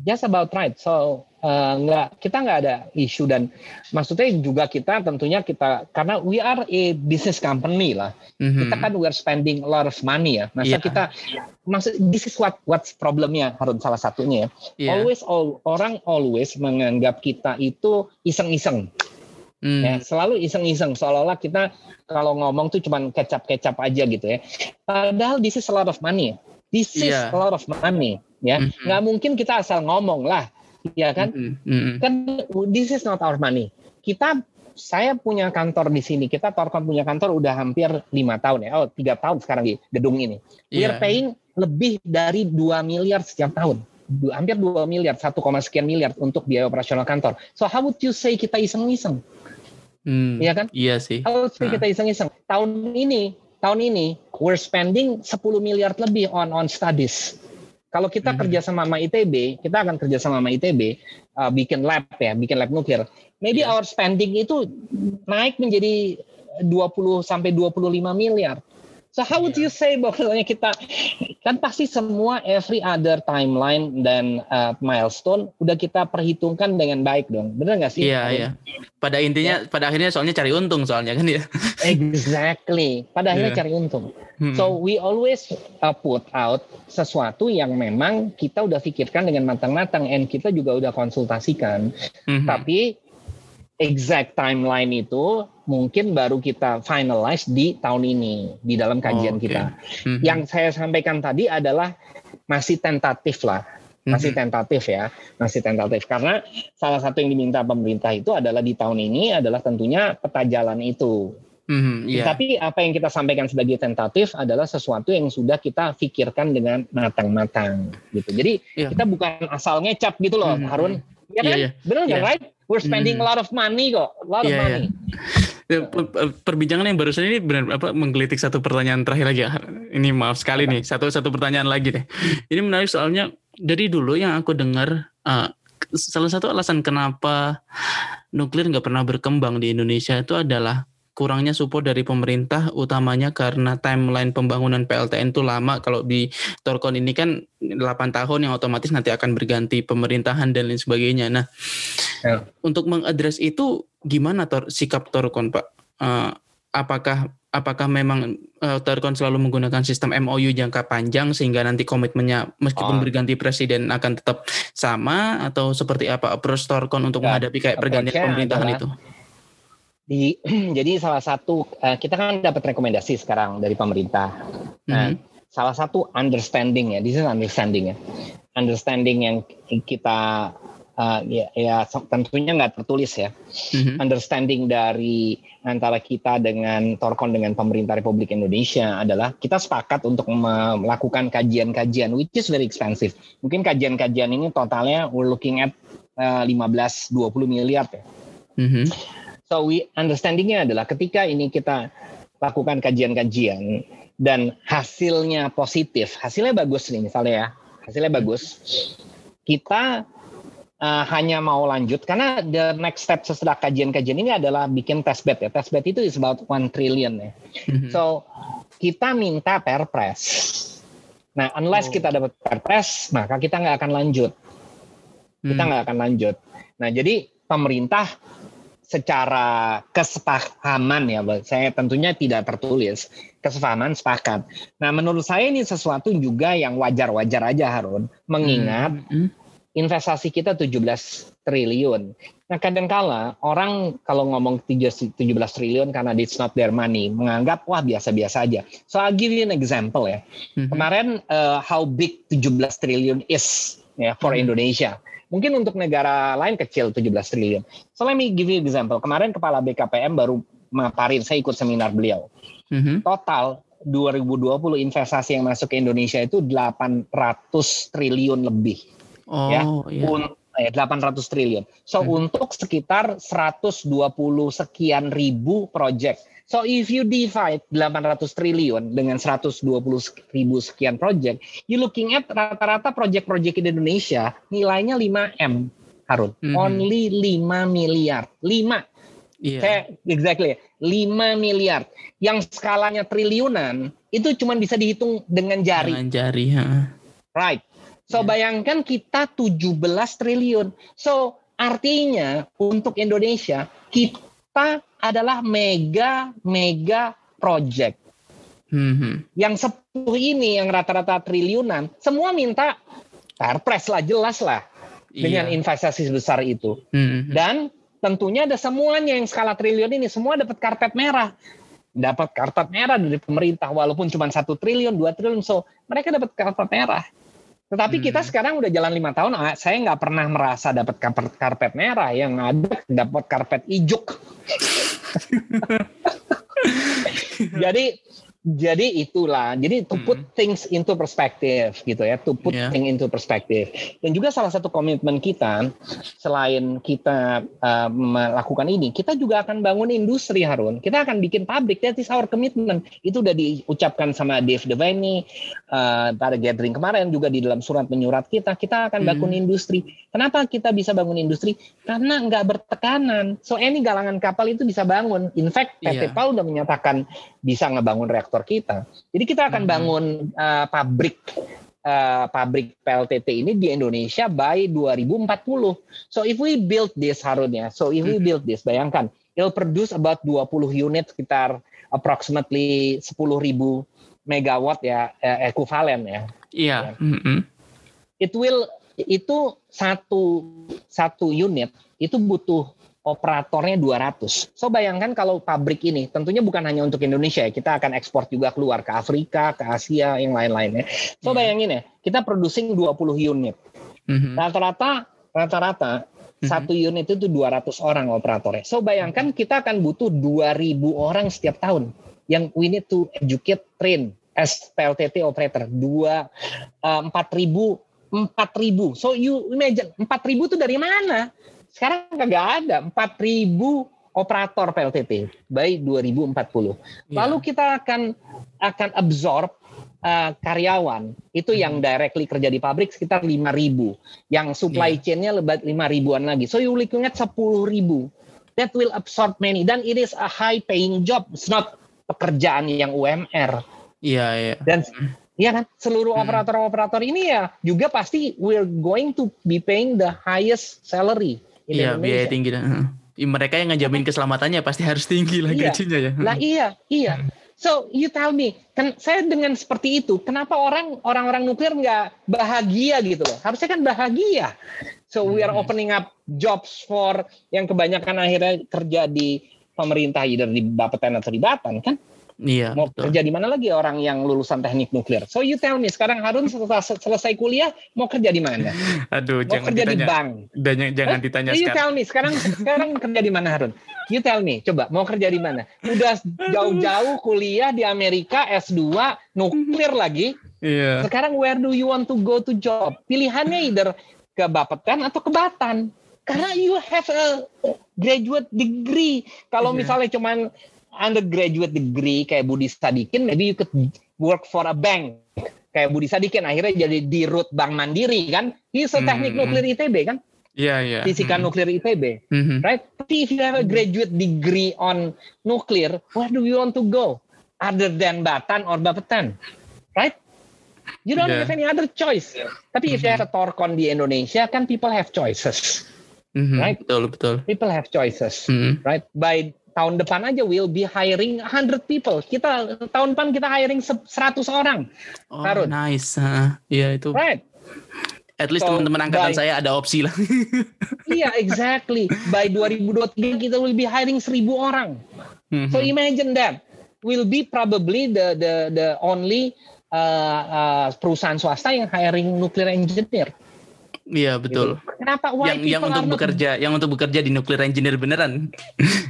Just about right. So uh, nggak kita nggak ada isu dan maksudnya juga kita tentunya kita karena we are a business company lah. Mm-hmm. Kita kan we are spending a lot of money ya. Masa yeah. kita maksud this is what what's problemnya harus salah satunya ya. Yeah. Always all, orang always menganggap kita itu iseng-iseng. Hmm. Ya, selalu iseng-iseng seolah-olah kita kalau ngomong tuh cuman kecap-kecap aja gitu ya. Padahal this is a lot of money. This is yeah. a lot of money ya. Mm-hmm. Nggak mungkin kita asal ngomong lah. Ya kan? Mm-hmm. Kan this is not our money. Kita saya punya kantor di sini. Kita Torkon punya kantor udah hampir lima tahun ya. Oh, tiga tahun sekarang di gedung ini. Yeah. We're paying lebih dari 2 miliar setiap tahun. Hampir 2 miliar, 1, sekian miliar untuk biaya operasional kantor. So how would you say kita iseng-iseng? Hmm, iya kan? Iya sih. Kalau nah. kita iseng-iseng, tahun ini, tahun ini we're spending 10 miliar lebih on on studies. Kalau kita hmm. kerja sama sama ITB, kita akan kerja sama sama ITB, uh, bikin lab ya, bikin lab nuklir. Maybe yeah. our spending itu naik menjadi 20 sampai 25 miliar. So how would you say bahwasanya kita kan pasti semua every other timeline dan uh, milestone udah kita perhitungkan dengan baik dong, benar nggak sih? Iya iya. Pada intinya, yeah. pada akhirnya soalnya cari untung soalnya kan ya. exactly. Pada akhirnya yeah. cari untung. Hmm. So we always uh, put out sesuatu yang memang kita udah pikirkan dengan matang-matang, and kita juga udah konsultasikan. Hmm. Tapi exact timeline itu mungkin baru kita finalize di tahun ini di dalam kajian oh, okay. kita. Mm-hmm. Yang saya sampaikan tadi adalah masih tentatif lah, masih mm-hmm. tentatif ya, masih tentatif karena salah satu yang diminta pemerintah itu adalah di tahun ini adalah tentunya peta jalan itu. Mm-hmm, yeah. Tapi apa yang kita sampaikan sebagai tentatif adalah sesuatu yang sudah kita pikirkan dengan matang-matang gitu. Jadi yeah. kita bukan asal ngecap gitu loh, mm-hmm. Harun. Ya kan? Yeah, yeah. Benar yeah. right? We're spending mm. a lot of money kok, a lot yeah, of iya, money. Yeah. perbincangan yang barusan ini benar apa menggelitik satu pertanyaan terakhir lagi ya. Ini maaf sekali nih, satu satu pertanyaan lagi deh. Ini menarik soalnya dari dulu yang aku dengar uh, salah satu alasan kenapa nuklir nggak pernah berkembang di Indonesia itu adalah kurangnya support dari pemerintah utamanya karena timeline pembangunan PLTN itu lama kalau di Torkon ini kan 8 tahun yang otomatis nanti akan berganti pemerintahan dan lain sebagainya. Nah, ya. untuk mengadres itu gimana tor sikap Torkon Pak? Uh, apakah apakah memang uh, Torkon selalu menggunakan sistem MOU jangka panjang sehingga nanti komitmennya meskipun oh. berganti presiden akan tetap sama atau seperti apa approach Torkon untuk ya, menghadapi kayak pergantian pemerintahan adalah, itu? Di, jadi salah satu uh, kita kan dapat rekomendasi sekarang dari pemerintah. Nah, mm-hmm. salah satu understanding ya, this is understanding ya, understanding yang kita uh, ya, ya tentunya nggak tertulis ya, mm-hmm. understanding dari antara kita dengan Torkon dengan pemerintah Republik Indonesia adalah kita sepakat untuk melakukan kajian-kajian which is very expensive. Mungkin kajian-kajian ini totalnya we're looking at uh, 15-20 miliar ya. Mm-hmm So we understandingnya adalah ketika ini kita lakukan kajian-kajian dan hasilnya positif, hasilnya bagus nih misalnya ya, hasilnya bagus, kita uh, hanya mau lanjut karena the next step setelah kajian-kajian ini adalah bikin test bed ya. Test bed itu is about one trillion ya. Mm-hmm. So kita minta perpres. Nah, unless oh. kita dapat perpres, maka kita nggak akan lanjut. Kita hmm. nggak akan lanjut. Nah, jadi pemerintah secara kesepahaman ya, saya tentunya tidak tertulis kesepahaman sepakat. Nah, menurut saya ini sesuatu juga yang wajar-wajar aja Harun, mengingat hmm. hmm. investasi kita 17 triliun. Nah, kadangkala orang kalau ngomong 17 triliun karena it's not their money, menganggap wah biasa-biasa aja. So I'll give you an example ya. Hmm. Kemarin uh, how big 17 triliun is ya for hmm. Indonesia. Mungkin untuk negara lain kecil 17 triliun. So let me give you example. Kemarin kepala BKPM baru maparin, saya ikut seminar beliau. Mm-hmm. Total 2020 investasi yang masuk ke Indonesia itu 800 triliun lebih. Oh, ya. Iya. Ya, 800 triliun. So hmm. untuk sekitar 120 sekian ribu project. So if you divide 800 triliun dengan 120 ribu sekian project, you looking at rata-rata project-project di Indonesia nilainya 5 M, Harun. Hmm. Only 5 miliar. 5 Yeah. Kayak exactly 5 miliar. Yang skalanya triliunan itu cuma bisa dihitung dengan jari. Dengan jari, ha. Right. So yeah. bayangkan kita 17 triliun. So artinya untuk Indonesia kita adalah mega mega project. Mm-hmm. Yang sepuluh ini yang rata-rata triliunan, semua minta perpres lah jelas lah yeah. dengan investasi sebesar itu. Mm-hmm. Dan tentunya ada semuanya yang skala triliun ini semua dapat karpet merah dapat karpet merah dari pemerintah walaupun cuma satu triliun dua triliun so mereka dapat karpet merah tetapi hmm. kita sekarang udah jalan lima tahun ah, saya nggak pernah merasa dapat karpet karpet merah yang ada dapat karpet ijuk jadi jadi itulah. Jadi to put hmm. things into perspective gitu ya. To put yeah. things into perspective. Dan juga salah satu komitmen kita selain kita uh, melakukan ini kita juga akan bangun industri Harun. Kita akan bikin pabrik. That is our commitment. Itu udah diucapkan sama Dave Devine uh, pada gathering kemarin juga di dalam surat menyurat kita. Kita akan hmm. bangun industri. Kenapa kita bisa bangun industri? Karena nggak bertekanan. So any galangan kapal itu bisa bangun. In fact PT yeah. PAL udah menyatakan bisa ngebangun reaktor kita. Jadi kita akan hmm. bangun uh, pabrik uh, pabrik PLTT ini di Indonesia by 2040. So if we build this Harun ya, so if we hmm. build this, bayangkan, it'll produce about 20 unit sekitar approximately 10 ribu megawatt ya eh, ekuivalen ya. Iya. Yeah. Mm -hmm. It will itu satu satu unit itu butuh operatornya 200. So bayangkan kalau pabrik ini tentunya bukan hanya untuk Indonesia ya, kita akan ekspor juga keluar ke Afrika, ke Asia, yang lain-lainnya. So yeah. bayangin ya, kita producing 20 unit. Mm-hmm. Rata-rata rata-rata mm-hmm. satu unit itu 200 orang operatornya. So bayangkan kita akan butuh 2000 orang setiap tahun yang we need to educate, train as PLTT operator. Dua uh, 4000 4000. So you imagine 4000 itu dari mana? Sekarang kagak ada 4.000 operator PLTP by 2040. Yeah. Lalu kita akan akan absorb uh, karyawan itu hmm. yang directly kerja di pabrik sekitar 5.000. Yang supply yeah. chain-nya lebat 5 ribuan lagi. So you looking at 10.000. That will absorb many dan it is a high paying job. It's not pekerjaan yang UMR. Iya, yeah, iya. Yeah. Dan Iya kan, seluruh hmm. operator-operator ini ya juga pasti we're going to be paying the highest salary Iya, biaya tinggi. Mereka yang ngejamin keselamatannya pasti harus tinggi lah iya. gajinya ya. Lah iya, iya. So you tell me, kan saya dengan seperti itu, kenapa orang orang-orang nuklir nggak bahagia gitu loh? Harusnya kan bahagia. So we are hmm. opening up jobs for yang kebanyakan akhirnya kerja di pemerintah, either di Bapeten atau di Batan kan? Iya. Mau betul. kerja di mana lagi orang yang lulusan teknik nuklir? So you tell me sekarang Harun setelah selesai kuliah mau kerja di mana? Aduh, mau jangan kerja ditanya. di bank. Jangan, jangan ditanya you sekarang. tell me sekarang sekarang kerja di mana Harun? You tell me, coba mau kerja di mana? Udah jauh-jauh kuliah di Amerika S2 nuklir lagi. Iya. Sekarang where do you want to go to job? Pilihannya either ke Bapeten atau ke Batan. Karena you have a graduate degree. Kalau yeah. misalnya cuman undergraduate degree kayak Budi Sadikin, maybe you could work for a bank. Kayak Budi Sadikin akhirnya jadi di root Bank Mandiri kan. He's a teknik hmm. nuklir ITB kan. Iya, yeah, iya. Yeah. Fisika hmm. nuklir ITB. Mm-hmm. Right? Tapi if you have a graduate degree on nuclear, where do you want to go? Other than Batan or Bapeten? Right? You don't yeah. have any other choice. Tapi mm-hmm. if you have a Torcon di Indonesia, kan people have choices. Mm-hmm. Right? Betul, betul. People have choices. Mm-hmm. Right? By tahun depan aja we'll be hiring 100 people. Kita tahun depan kita hiring 100 orang. Oh, Harun. nice. Iya uh, itu. Right. At least so, teman-teman angkatan by, saya ada opsi lah. iya, exactly. By 2023 kita will be hiring 1000 orang. Mm-hmm. So imagine that. Will be probably the the the only uh, uh, perusahaan swasta yang hiring nuclear engineer. Iya betul. Gitu. Kenapa yang yang untuk bekerja yang untuk bekerja di nuclear engineer beneran?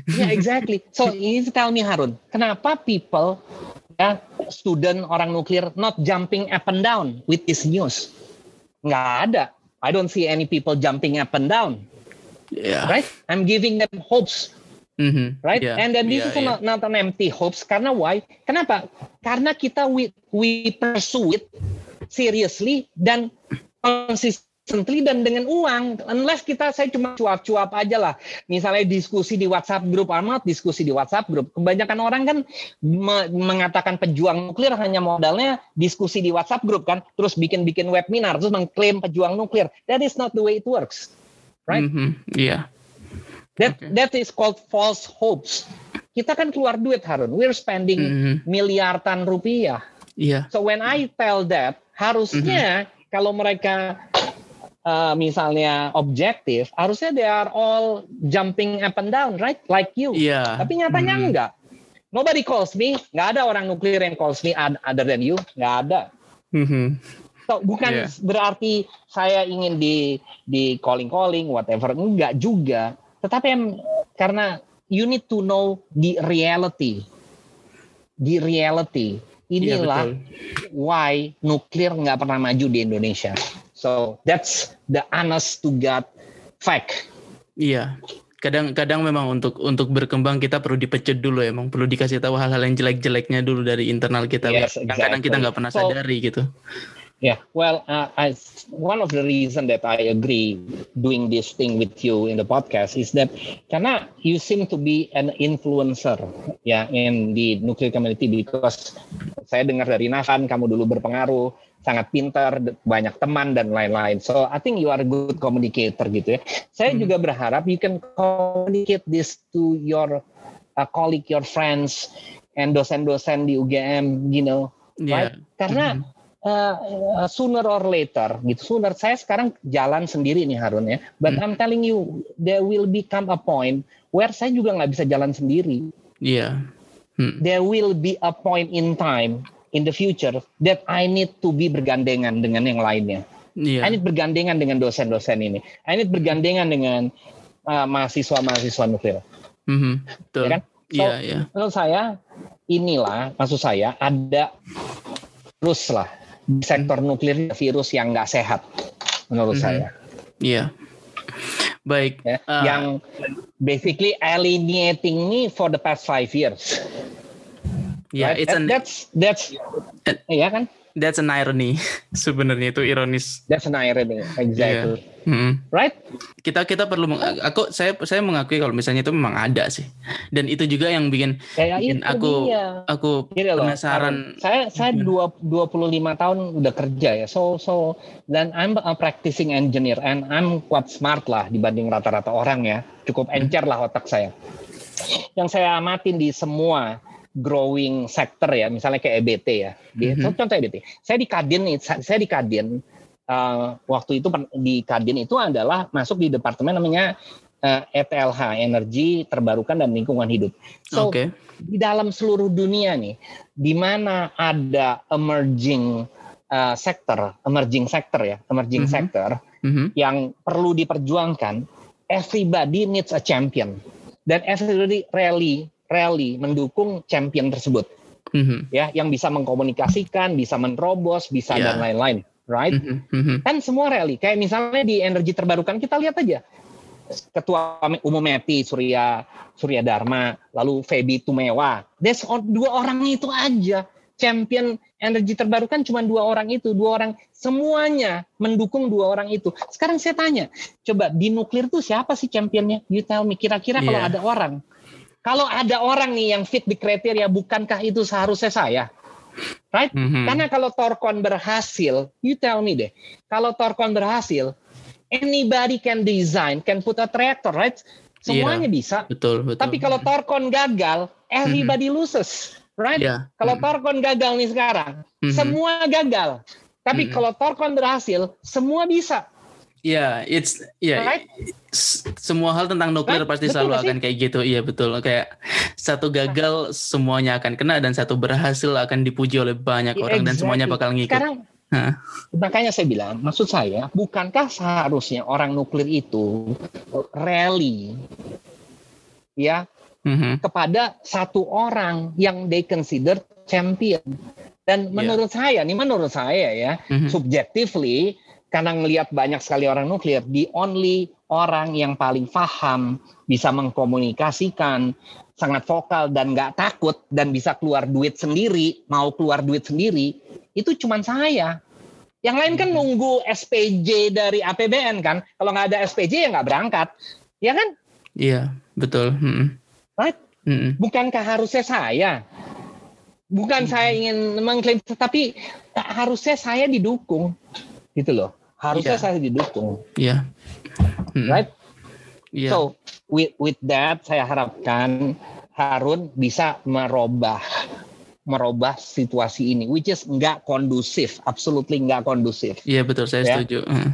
Iya yeah, exactly. So ini tell me Harun, kenapa people ya student orang nuklir not jumping up and down with this news? Nggak ada. I don't see any people jumping up and down. Yeah. Right? I'm giving them hopes. Mhm. right? Yeah. And then this Yeah, is not, not an empty hopes. Karena why? Kenapa? Karena kita we, we pursue it seriously dan consistently dan dengan uang. Unless kita saya cuma cuap-cuap aja lah. Misalnya diskusi di WhatsApp grup amat, diskusi di WhatsApp grup. Kebanyakan orang kan me- mengatakan pejuang nuklir hanya modalnya diskusi di WhatsApp grup kan, terus bikin-bikin webinar, terus mengklaim pejuang nuklir. That is not the way it works. Right? Mhm. Yeah. That Okay. that is called false hopes. Kita kan keluar duit Harun. We're spending Mhm. miliaran rupiah. Iya. So when I tell that, harusnya kalau mereka uh, misalnya objektif, harusnya they are all jumping up and down, right? Like you. Iya. Tapi nyatanya Mhm. enggak. Nobody calls me. Nggak ada orang nuklir yang calls me other than you. Nggak ada. Mhm. So, bukan Yeah. berarti saya ingin di di calling calling whatever enggak juga. Tetapi em- karena you need to know the reality. The reality. Iya, Inilah betul. why nuklir nggak pernah maju di Indonesia. So that's the honest to God fact. Iya. Kadang-kadang memang untuk untuk berkembang kita perlu dipecut dulu emang perlu dikasih tahu hal-hal yang jelek-jeleknya dulu dari internal kita. Yes, yang kadang kita exactly. nggak pernah So- sadari gitu. Yeah, well, uh, I, one of the reason that I agree doing this thing with you in the podcast is that karena you seem to be an influencer ya in the nuclear community because saya dengar dari Nathan kamu dulu berpengaruh, sangat pintar, banyak teman dan lain-lain. So I think you are a good communicator gitu ya. Saya Hmm. juga berharap you can communicate this to your uh, colleague, your friends, and dosen-dosen di UGM, you know, right? Iya. Karena Mhm. uh, uh, sooner or later gitu sooner saya sekarang jalan sendiri nih Harun ya but Hmm. I'm telling you there will become a point where saya juga nggak bisa jalan sendiri Iya. Hmm. there will be a point in time in the future that I need to be bergandengan dengan yang lainnya Iya. I need bergandengan dengan dosen-dosen ini I need bergandengan dengan uh, mahasiswa-mahasiswa nuklir Mhm. Betul. ya kan So, Iya, iya. menurut saya inilah maksud saya ada virus lah di sektor nuklir virus yang nggak sehat menurut Mhm. saya Iya. Baik. ya Ah. yang basically alienating me for the past five years Ya, right? it's That- an that's that's Eh. ya kan that's an irony. Sebenarnya itu ironis. that's an irony exactly Mhm. right Kita kita perlu meng- aku saya saya mengakui kalau misalnya itu memang ada sih. Dan itu juga yang bikin kayak bikin itu aku dia aku Gini loh, penasaran. Aaron. saya saya Hmm. dua 25 tahun udah kerja ya. So so dan I'm a practicing engineer and I'm quite smart lah dibanding rata-rata orang ya. Cukup Hmm. encer lah otak saya. Yang saya amatin di semua growing sector ya, misalnya kayak EBT ya. Di, Mhm. Contoh EBT. Saya di Kadin nih, sa- saya di Kadin uh, waktu itu di Kadin itu adalah masuk di departemen namanya uh, ETLH, Energi Terbarukan dan Lingkungan Hidup. So Oke. di dalam seluruh dunia nih, di mana ada emerging uh, sector, emerging sector ya, emerging Mhm. sector Mhm. yang perlu diperjuangkan, everybody needs a champion dan everybody rally rally mendukung champion tersebut Mhm. ya, yang bisa mengkomunikasikan, bisa menerobos, bisa Ya. dan lain-lain, right? Mhm. Mhm. kan semua rally kayak misalnya di energi terbarukan kita lihat aja ketua umum MEPI Surya Surya Dharma lalu Feby Tumewa on- dua orang itu aja champion energi terbarukan cuma dua orang itu dua orang semuanya mendukung dua orang itu sekarang saya tanya coba di nuklir tuh siapa sih championnya you tell me kira-kira kalau Iya. ada orang kalau ada orang nih yang fit di kriteria bukankah itu seharusnya saya right Mhm. karena kalau Torcon berhasil, you tell me deh, kalau Torcon berhasil, anybody can design, can put a reactor, right? Semuanya bisa. betul betul. Tapi kalau Torcon gagal, everybody loses, right? ya. Kalau Mhm. Torcon gagal nih sekarang, Mhm. semua gagal. Tapi Mhm. kalau Torcon berhasil, semua bisa. Ya, it's ya Right? s- semua hal tentang nuklir Right? pasti Betul selalu akan kayak gitu. Iya betul. Kayak satu gagal semuanya akan kena dan satu berhasil akan dipuji oleh banyak Yeah, orang dan semuanya exactly. bakal ngikut. Sekarang Hah. makanya saya bilang, maksud saya, bukankah seharusnya orang nuklir itu rally ya Mhm. kepada satu orang yang they consider champion. Dan Iya. menurut saya, nih menurut saya ya, Mhm. subjectively, karena ngelihat banyak sekali orang nuklir, the only orang yang paling paham, bisa mengkomunikasikan, sangat vokal dan nggak takut dan bisa keluar duit sendiri, mau keluar duit sendiri, itu cuma saya. Yang lain kan hmm. nunggu SPJ dari APBN kan. Kalau nggak ada SPJ ya nggak berangkat, ya kan? Iya, betul. Hmm. Right? Hmm. Bukankah harusnya saya? Bukan hmm. saya ingin mengklaim, tetapi harusnya saya didukung, gitu loh harusnya yeah. saya didukung. Iya. Yeah. Hmm. Right? Yeah. So with with that saya harapkan Harun bisa merubah merubah situasi ini, which is nggak kondusif, absolutely nggak kondusif. Iya yeah, betul, saya ya? setuju. Uh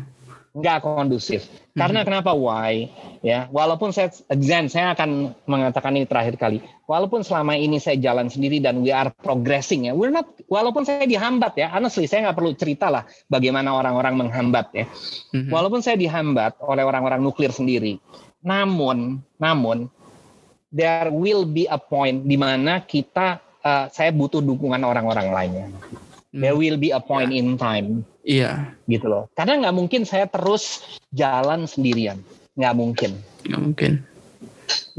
nggak kondusif. Karena hmm. kenapa? Why? Ya, walaupun saya again saya akan mengatakan ini terakhir kali. Walaupun selama ini saya jalan sendiri dan we are progressing ya, we're not. Walaupun saya dihambat ya, honestly saya nggak perlu cerita lah bagaimana orang-orang menghambat ya. Hmm. Walaupun saya dihambat oleh orang-orang nuklir sendiri, namun, namun there will be a point di mana kita uh, saya butuh dukungan orang-orang lainnya. There hmm. will be a point yeah. in time. Iya. Yeah. Gitu loh. Karena nggak mungkin saya terus jalan sendirian. Nggak mungkin. Nggak mungkin.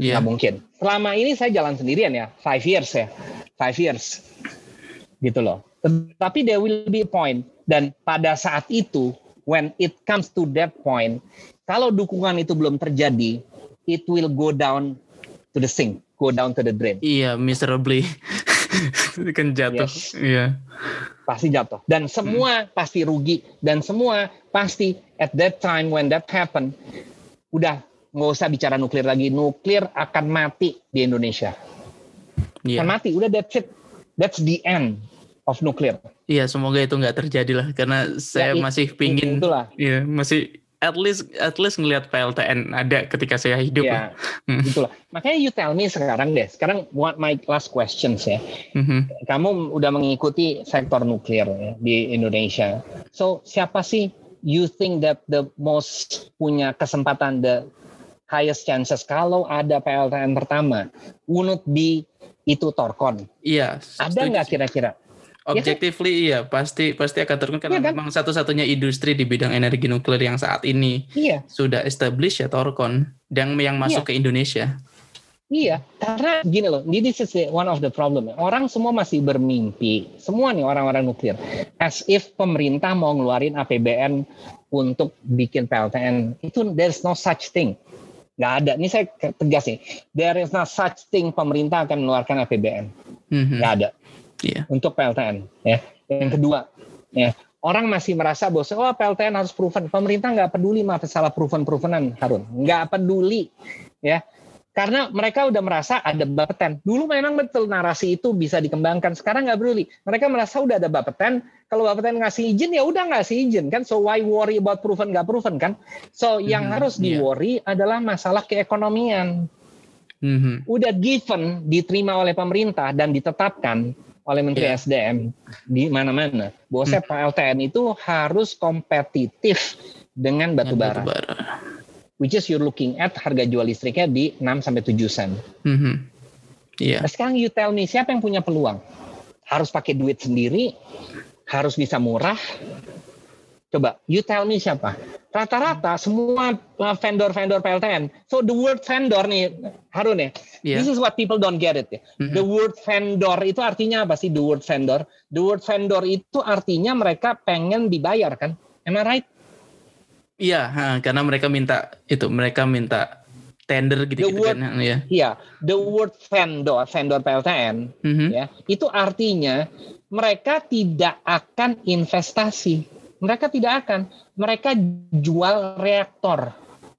Iya. Yeah. Nggak mungkin. Selama ini saya jalan sendirian ya. Five years ya. Five years. Gitu loh. Tapi there will be a point. Dan pada saat itu, when it comes to that point, kalau dukungan itu belum terjadi, it will go down to the sink, go down to the drain. Iya, miserably. kan jatuh. Yes. Iya. Pasti jatuh. Dan semua hmm. pasti rugi. Dan semua pasti at that time when that happen, udah nggak usah bicara nuklir lagi. Nuklir akan mati di Indonesia. Yeah. Akan mati. Udah that's it. That's the end of nuklir. Iya, semoga itu nggak terjadi lah. Karena saya ya, masih pingin. Itulah. Iya, masih at least at least ngelihat PLTN ada ketika saya hidup. Ya, hmm. itulah. Makanya you tell me sekarang deh. Sekarang what my last questions ya. Mm-hmm. Kamu udah mengikuti sektor nuklir ya, di Indonesia. So siapa sih you think that the most punya kesempatan the highest chances kalau ada PLTN pertama, would be itu Torkon. Iya. Ada nggak kira-kira? Iya kan? Objectively iya pasti pasti akan turun karena ya kan? memang satu-satunya industri di bidang energi nuklir yang saat ini iya. sudah established ya Torkon dan yang masuk iya. ke Indonesia. Iya, karena gini loh, this is one of the problem. Orang semua masih bermimpi, semua nih orang-orang nuklir, as if pemerintah mau ngeluarin APBN untuk bikin PLTN. Itu there's no such thing. Gak ada. Ini saya tegas nih. There is no such thing pemerintah akan mengeluarkan APBN. Mm-hmm. Gak ada yeah. untuk PLTN. Ya. Yang kedua, ya orang masih merasa bahwa oh PLTN harus proven. Pemerintah nggak peduli masalah proven-provenan Harun, nggak peduli, ya. Karena mereka udah merasa ada Bapeten. Dulu memang betul narasi itu bisa dikembangkan. Sekarang nggak peduli. Mereka merasa udah ada Bapeten. Kalau Bapeten ngasih izin ya udah ngasih izin kan. So why worry about proven nggak proven kan? So yang hmm, harus di worry yeah. adalah masalah keekonomian. Mm-hmm. Udah given, diterima oleh pemerintah dan ditetapkan oleh Menteri yeah. SDM di mana-mana bahwa hmm. PLTN itu harus kompetitif dengan batu bara. Which is you're looking at harga jual listriknya di 6 sampai 7 sen. Mm -hmm. yeah. Nah, sekarang you tell me siapa yang punya peluang? Harus pakai duit sendiri, harus bisa murah, Coba, you tell me siapa? Rata-rata semua uh, vendor-vendor PLTN. So the word vendor nih, Harun ya, yeah. this is what people don't get it ya. Mm-hmm. The word vendor itu artinya apa sih? The word vendor. The word vendor itu artinya mereka pengen dibayar kan? Am I right? Iya, karena mereka minta itu, mereka minta tender gitu, -gitu word, kan ya. Iya, the word vendor, vendor PLTN mm-hmm. ya, itu artinya mereka tidak akan investasi mereka tidak akan. Mereka jual reaktor.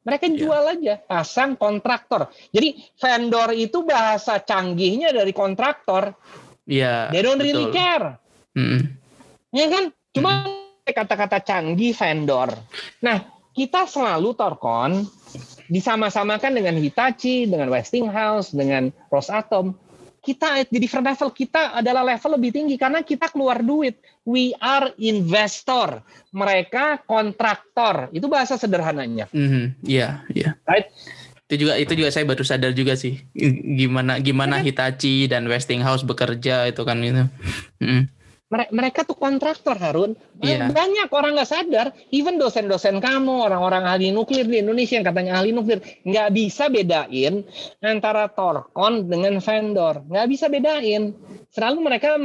Mereka iya. jual yeah. aja, pasang kontraktor. Jadi vendor itu bahasa canggihnya dari kontraktor. Iya. Yeah, They don't betul. really care. Mm. Ya kan? Cuma mm. kata-kata canggih vendor. Nah, kita selalu Torkon disama-samakan dengan Hitachi, dengan Westinghouse, dengan Rosatom kita di different level kita adalah level lebih tinggi karena kita keluar duit. We are investor. Mereka kontraktor. Itu bahasa sederhananya. Iya, mm -hmm. iya. Yeah, Right? Itu juga itu juga saya baru sadar juga sih gimana gimana yeah. Hitachi dan Westinghouse bekerja itu kan itu. Mm. Mereka tuh kontraktor Harun. Iya. Banyak orang nggak sadar, even dosen-dosen kamu, orang-orang ahli nuklir di Indonesia yang katanya ahli nuklir, nggak bisa bedain antara torkon dengan vendor. Nggak bisa bedain. Selalu mereka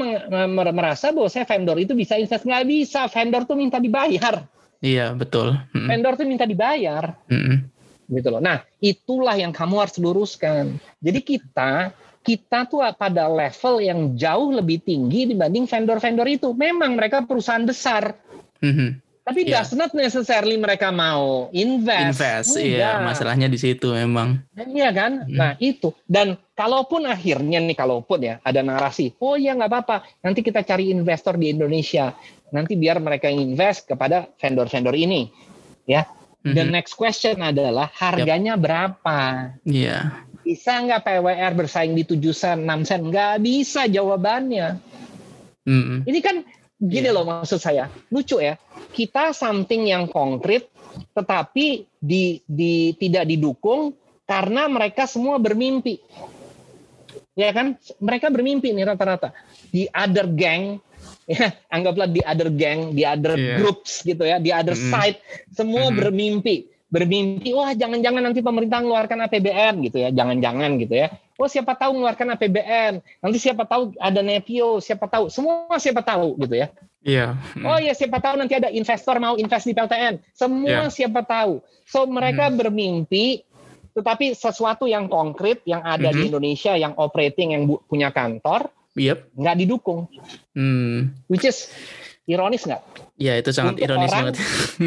merasa bahwa saya vendor itu bisa invest. Nggak bisa. Vendor tuh minta dibayar. Iya, betul. Mm-mm. Vendor tuh minta dibayar. Mm-mm. Gitu loh. Nah, itulah yang kamu harus luruskan. Jadi kita kita tuh pada level yang jauh lebih tinggi dibanding vendor-vendor itu. Memang mereka perusahaan besar. Mm-hmm. Tapi yeah. does not necessarily mereka mau invest. Invest, iya. Masalahnya di situ memang. Iya kan? Mm. Nah itu. Dan kalaupun akhirnya nih, kalaupun ya ada narasi, oh ya nggak apa-apa, nanti kita cari investor di Indonesia. Nanti biar mereka invest kepada vendor-vendor ini. Ya. Mm-hmm. The next question adalah harganya yep. berapa? Iya. Yeah bisa nggak PWR bersaing di 7 sen, 6 sen? Nggak bisa jawabannya. Mm-hmm. Ini kan gini yeah. loh maksud saya. Lucu ya. Kita something yang konkret tetapi di, di tidak didukung karena mereka semua bermimpi. Ya kan? Mereka bermimpi nih rata-rata. Di other gang ya anggaplah di other gang, di other yeah. groups gitu ya, di other mm-hmm. side semua mm-hmm. bermimpi bermimpi wah jangan-jangan nanti pemerintah mengeluarkan APBN gitu ya jangan-jangan gitu ya oh siapa tahu mengeluarkan APBN nanti siapa tahu ada Nepio siapa tahu semua siapa tahu gitu ya iya hmm. oh ya siapa tahu nanti ada investor mau invest di PLTN semua yeah. siapa tahu so mereka hmm. bermimpi tetapi sesuatu yang konkret yang ada hmm. di Indonesia yang operating yang punya kantor yep. nggak didukung hmm. which is ironis nggak Iya itu sangat untuk ironis orang, banget.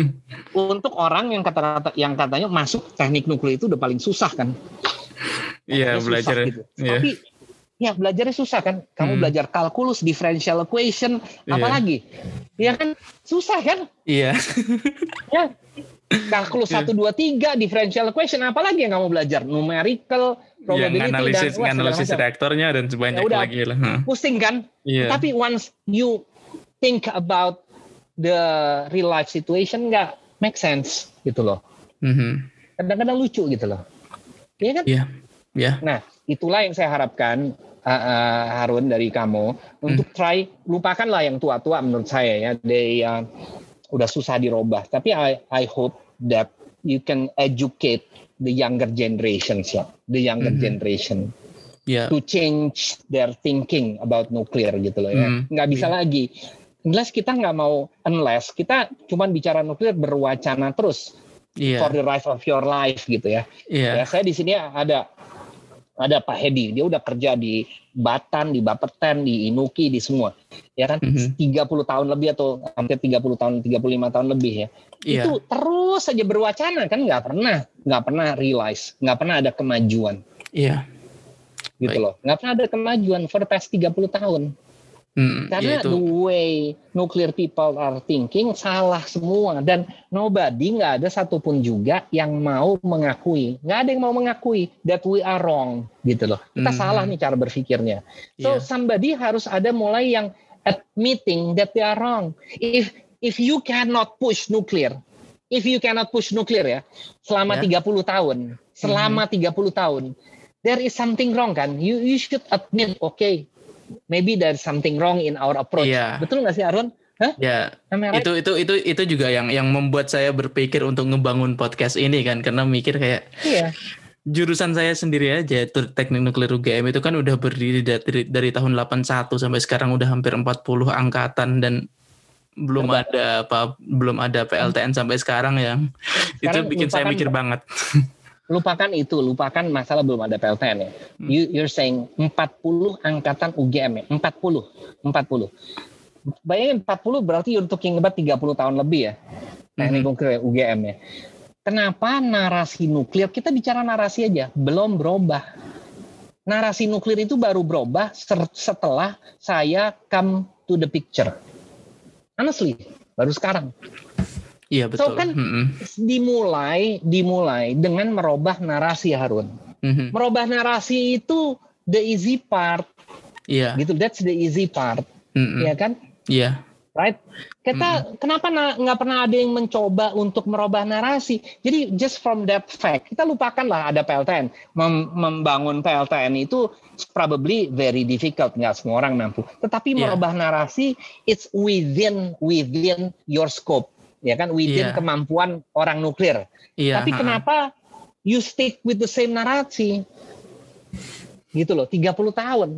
untuk orang yang kata yang katanya masuk teknik nuklir itu udah paling susah kan. Iya belajar. Gitu. Yeah. Tapi ya belajarnya susah kan. Kamu hmm. belajar kalkulus, differential equation, yeah. apalagi? Ya kan susah kan? Iya. ya kalkulus iya. satu dua tiga differential equation apalagi yang kamu belajar numerical probability yang analisis dan analisis reaktornya dan sebanyak ya, lagi lah. Pusing kan? Yeah. Tapi once you think about the real life situation nggak make sense gitu loh. Mm-hmm. Kadang-kadang lucu gitu loh. Iya kan? Iya. Yeah. Yeah. Nah, itulah yang saya harapkan uh, uh, Harun dari kamu untuk mm. try lupakanlah yang tua-tua menurut saya ya. They uh, udah susah dirubah. Tapi I I hope that you can educate the younger generations ya, the younger mm-hmm. generation. Yeah. To change their thinking about nuclear gitu loh ya. Mm. Nggak bisa yeah. lagi unless kita nggak mau unless kita cuma bicara nuklir berwacana terus yeah. for the rest of your life gitu ya. Yeah. ya saya di sini ada ada Pak Hedi, dia udah kerja di Batan, di Bapeten, di Inuki, di semua. Ya kan? Mm -hmm. 30 tahun lebih atau hampir 30 tahun, 35 tahun lebih ya. Yeah. Itu terus saja berwacana kan nggak pernah, nggak pernah realize, nggak pernah ada kemajuan. Iya. Yeah. Gitu Baik. loh. Nggak pernah ada kemajuan for the past 30 tahun. Hmm, Karena ya the way nuclear people are thinking salah semua dan nobody nggak ada satupun juga yang mau mengakui, nggak ada yang mau mengakui that we are wrong gitu loh. Kita hmm. salah nih cara berpikirnya. So yeah. somebody harus ada mulai yang admitting that they are wrong. If if you cannot push nuclear, if you cannot push nuclear ya selama yeah. 30 tahun, selama hmm. 30 tahun, there is something wrong kan? You you should admit, okay, maybe there's something wrong in our approach. Yeah. Betul nggak sih Arun? Hah? Ya, right? itu itu itu itu juga yang yang membuat saya berpikir untuk ngebangun podcast ini kan, karena mikir kayak, iya. jurusan saya sendiri aja, teknik nuklir UGM itu kan udah berdiri dari dari tahun 81 sampai sekarang udah hampir 40 angkatan dan belum ada apa belum ada PLTN sampai sekarang ya. Sekarang itu bikin saya mikir banget. lupakan itu, lupakan masalah belum ada PLTN ya. Hmm. You, you're saying 40 angkatan UGM ya, 40, 40. Bayangin 40 berarti you're talking about 30 tahun lebih ya. Teknik nuklir hmm. UGM ya. Kenapa narasi nuklir, kita bicara narasi aja, belum berubah. Narasi nuklir itu baru berubah setelah saya come to the picture. Honestly, baru sekarang. Iya betul. So kan mm-hmm. dimulai dimulai dengan merubah narasi Harun. Mm-hmm. Merubah narasi itu the easy part. Iya. Gitu, that's the easy part. Mm-hmm. Ya kan? Iya. right? Kita mm-hmm. kenapa nggak pernah ada yang mencoba untuk merubah narasi? Jadi just from that fact, kita lupakanlah ada PLTN. Mem- membangun PLTN itu probably very difficult, nggak semua orang mampu. Tetapi yeah. merubah narasi, it's within within your scope, ya kan? Within yeah. kemampuan orang nuklir. Yeah. Tapi kenapa you stick with the same narasi? Gitu loh, 30 tahun.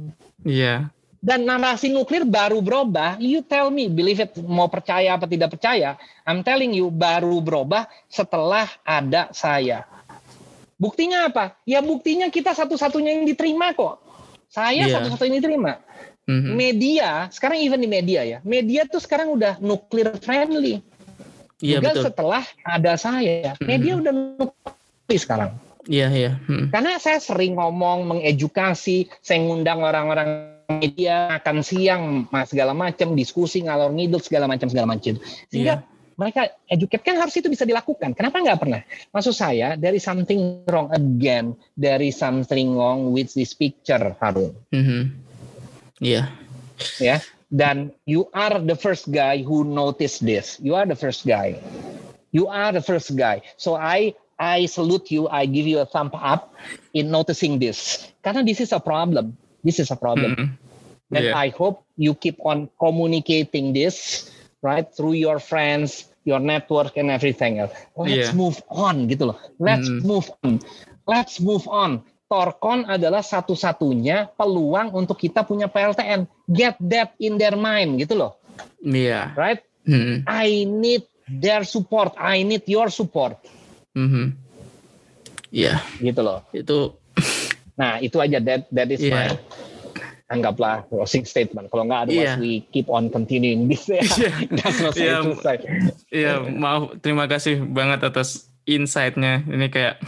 Iya. Yeah dan narasi nuklir baru berubah, you tell me, believe it, mau percaya apa tidak percaya, I'm telling you, baru berubah setelah ada saya. Buktinya apa? Ya buktinya kita satu-satunya yang diterima kok. Saya yeah. satu-satunya yang diterima. Mm-hmm. Media, sekarang even di media ya, media tuh sekarang udah nuklir friendly. Iya, Juga betul. setelah ada saya, media mm-hmm. udah nuklir sekarang. Iya, iya. Hmm. Karena saya sering ngomong, mengedukasi, saya ngundang orang-orang media makan siang segala macam diskusi ngalor ngidul segala macam segala macam sehingga yeah. mereka educate kan harus itu bisa dilakukan kenapa nggak pernah maksud saya dari something wrong again dari something wrong with this picture Harun mm -hmm. yeah ya? Dan you are the first guy who noticed this you are the first guy you are the first guy so I I salute you. I give you a thumb up in noticing this. Karena this is a problem. This is a problem. Mm-hmm. And yeah. I hope you keep on communicating this, right, through your friends, your network, and everything else. Let's yeah. move on, gitu loh. Let's mm. move on. Let's move on. Torkon adalah satu-satunya peluang untuk kita punya PLTN. Get that in their mind, gitu loh. Iya. Yeah. Right? Mm. I need their support. I need your support. Mm -hmm. Iya. Yeah. Gitu loh. Itu Nah, itu aja that that is yeah. my anggaplah closing statement. Kalau nggak ada yeah. we keep on continuing this ya. Iya, yeah. selesai. Iya, maaf. Terima kasih banget atas insight-nya. Ini kayak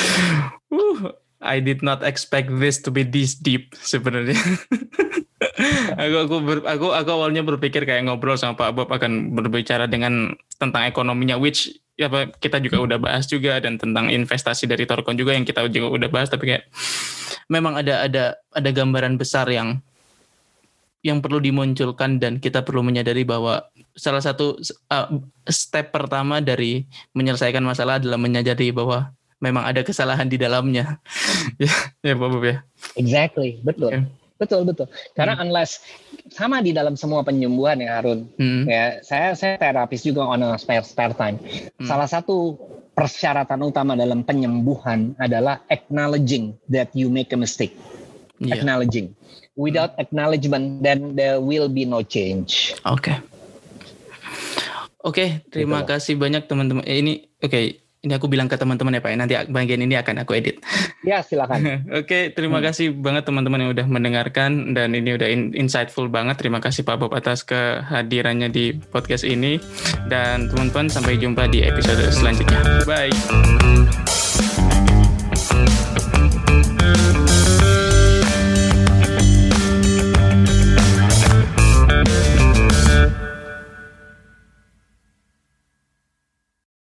uh, I did not expect this to be this deep sebenarnya. aku aku ber, aku aku awalnya berpikir kayak ngobrol sama Pak Bob akan berbicara dengan tentang ekonominya which ya kita juga udah bahas juga dan tentang investasi dari Torkon juga yang kita juga udah bahas tapi kayak memang ada ada ada gambaran besar yang yang perlu dimunculkan dan kita perlu menyadari bahwa salah satu uh, step pertama dari menyelesaikan masalah adalah menyadari bahwa memang ada kesalahan di dalamnya. ya, ya Pak Bob ya. Exactly, betul. Yeah. Betul betul. Karena hmm. unless sama di dalam semua penyembuhan ya Harun. Hmm. Ya, saya saya terapis juga on a spare spare time. Hmm. Salah satu persyaratan utama dalam penyembuhan adalah acknowledging that you make a mistake. Yeah. Acknowledging. Without hmm. acknowledgement then there will be no change. Oke. Okay. Oke, okay, terima gitu kasih banyak teman-teman. Eh, ini oke, okay, ini aku bilang ke teman-teman ya Pak, ya. nanti bagian ini akan aku edit. Ya, silakan. Oke, okay, terima hmm. kasih banget teman-teman yang udah mendengarkan dan ini udah in insightful banget. Terima kasih Pak Bob atas kehadirannya di podcast ini dan teman-teman sampai jumpa di episode selanjutnya. Bye.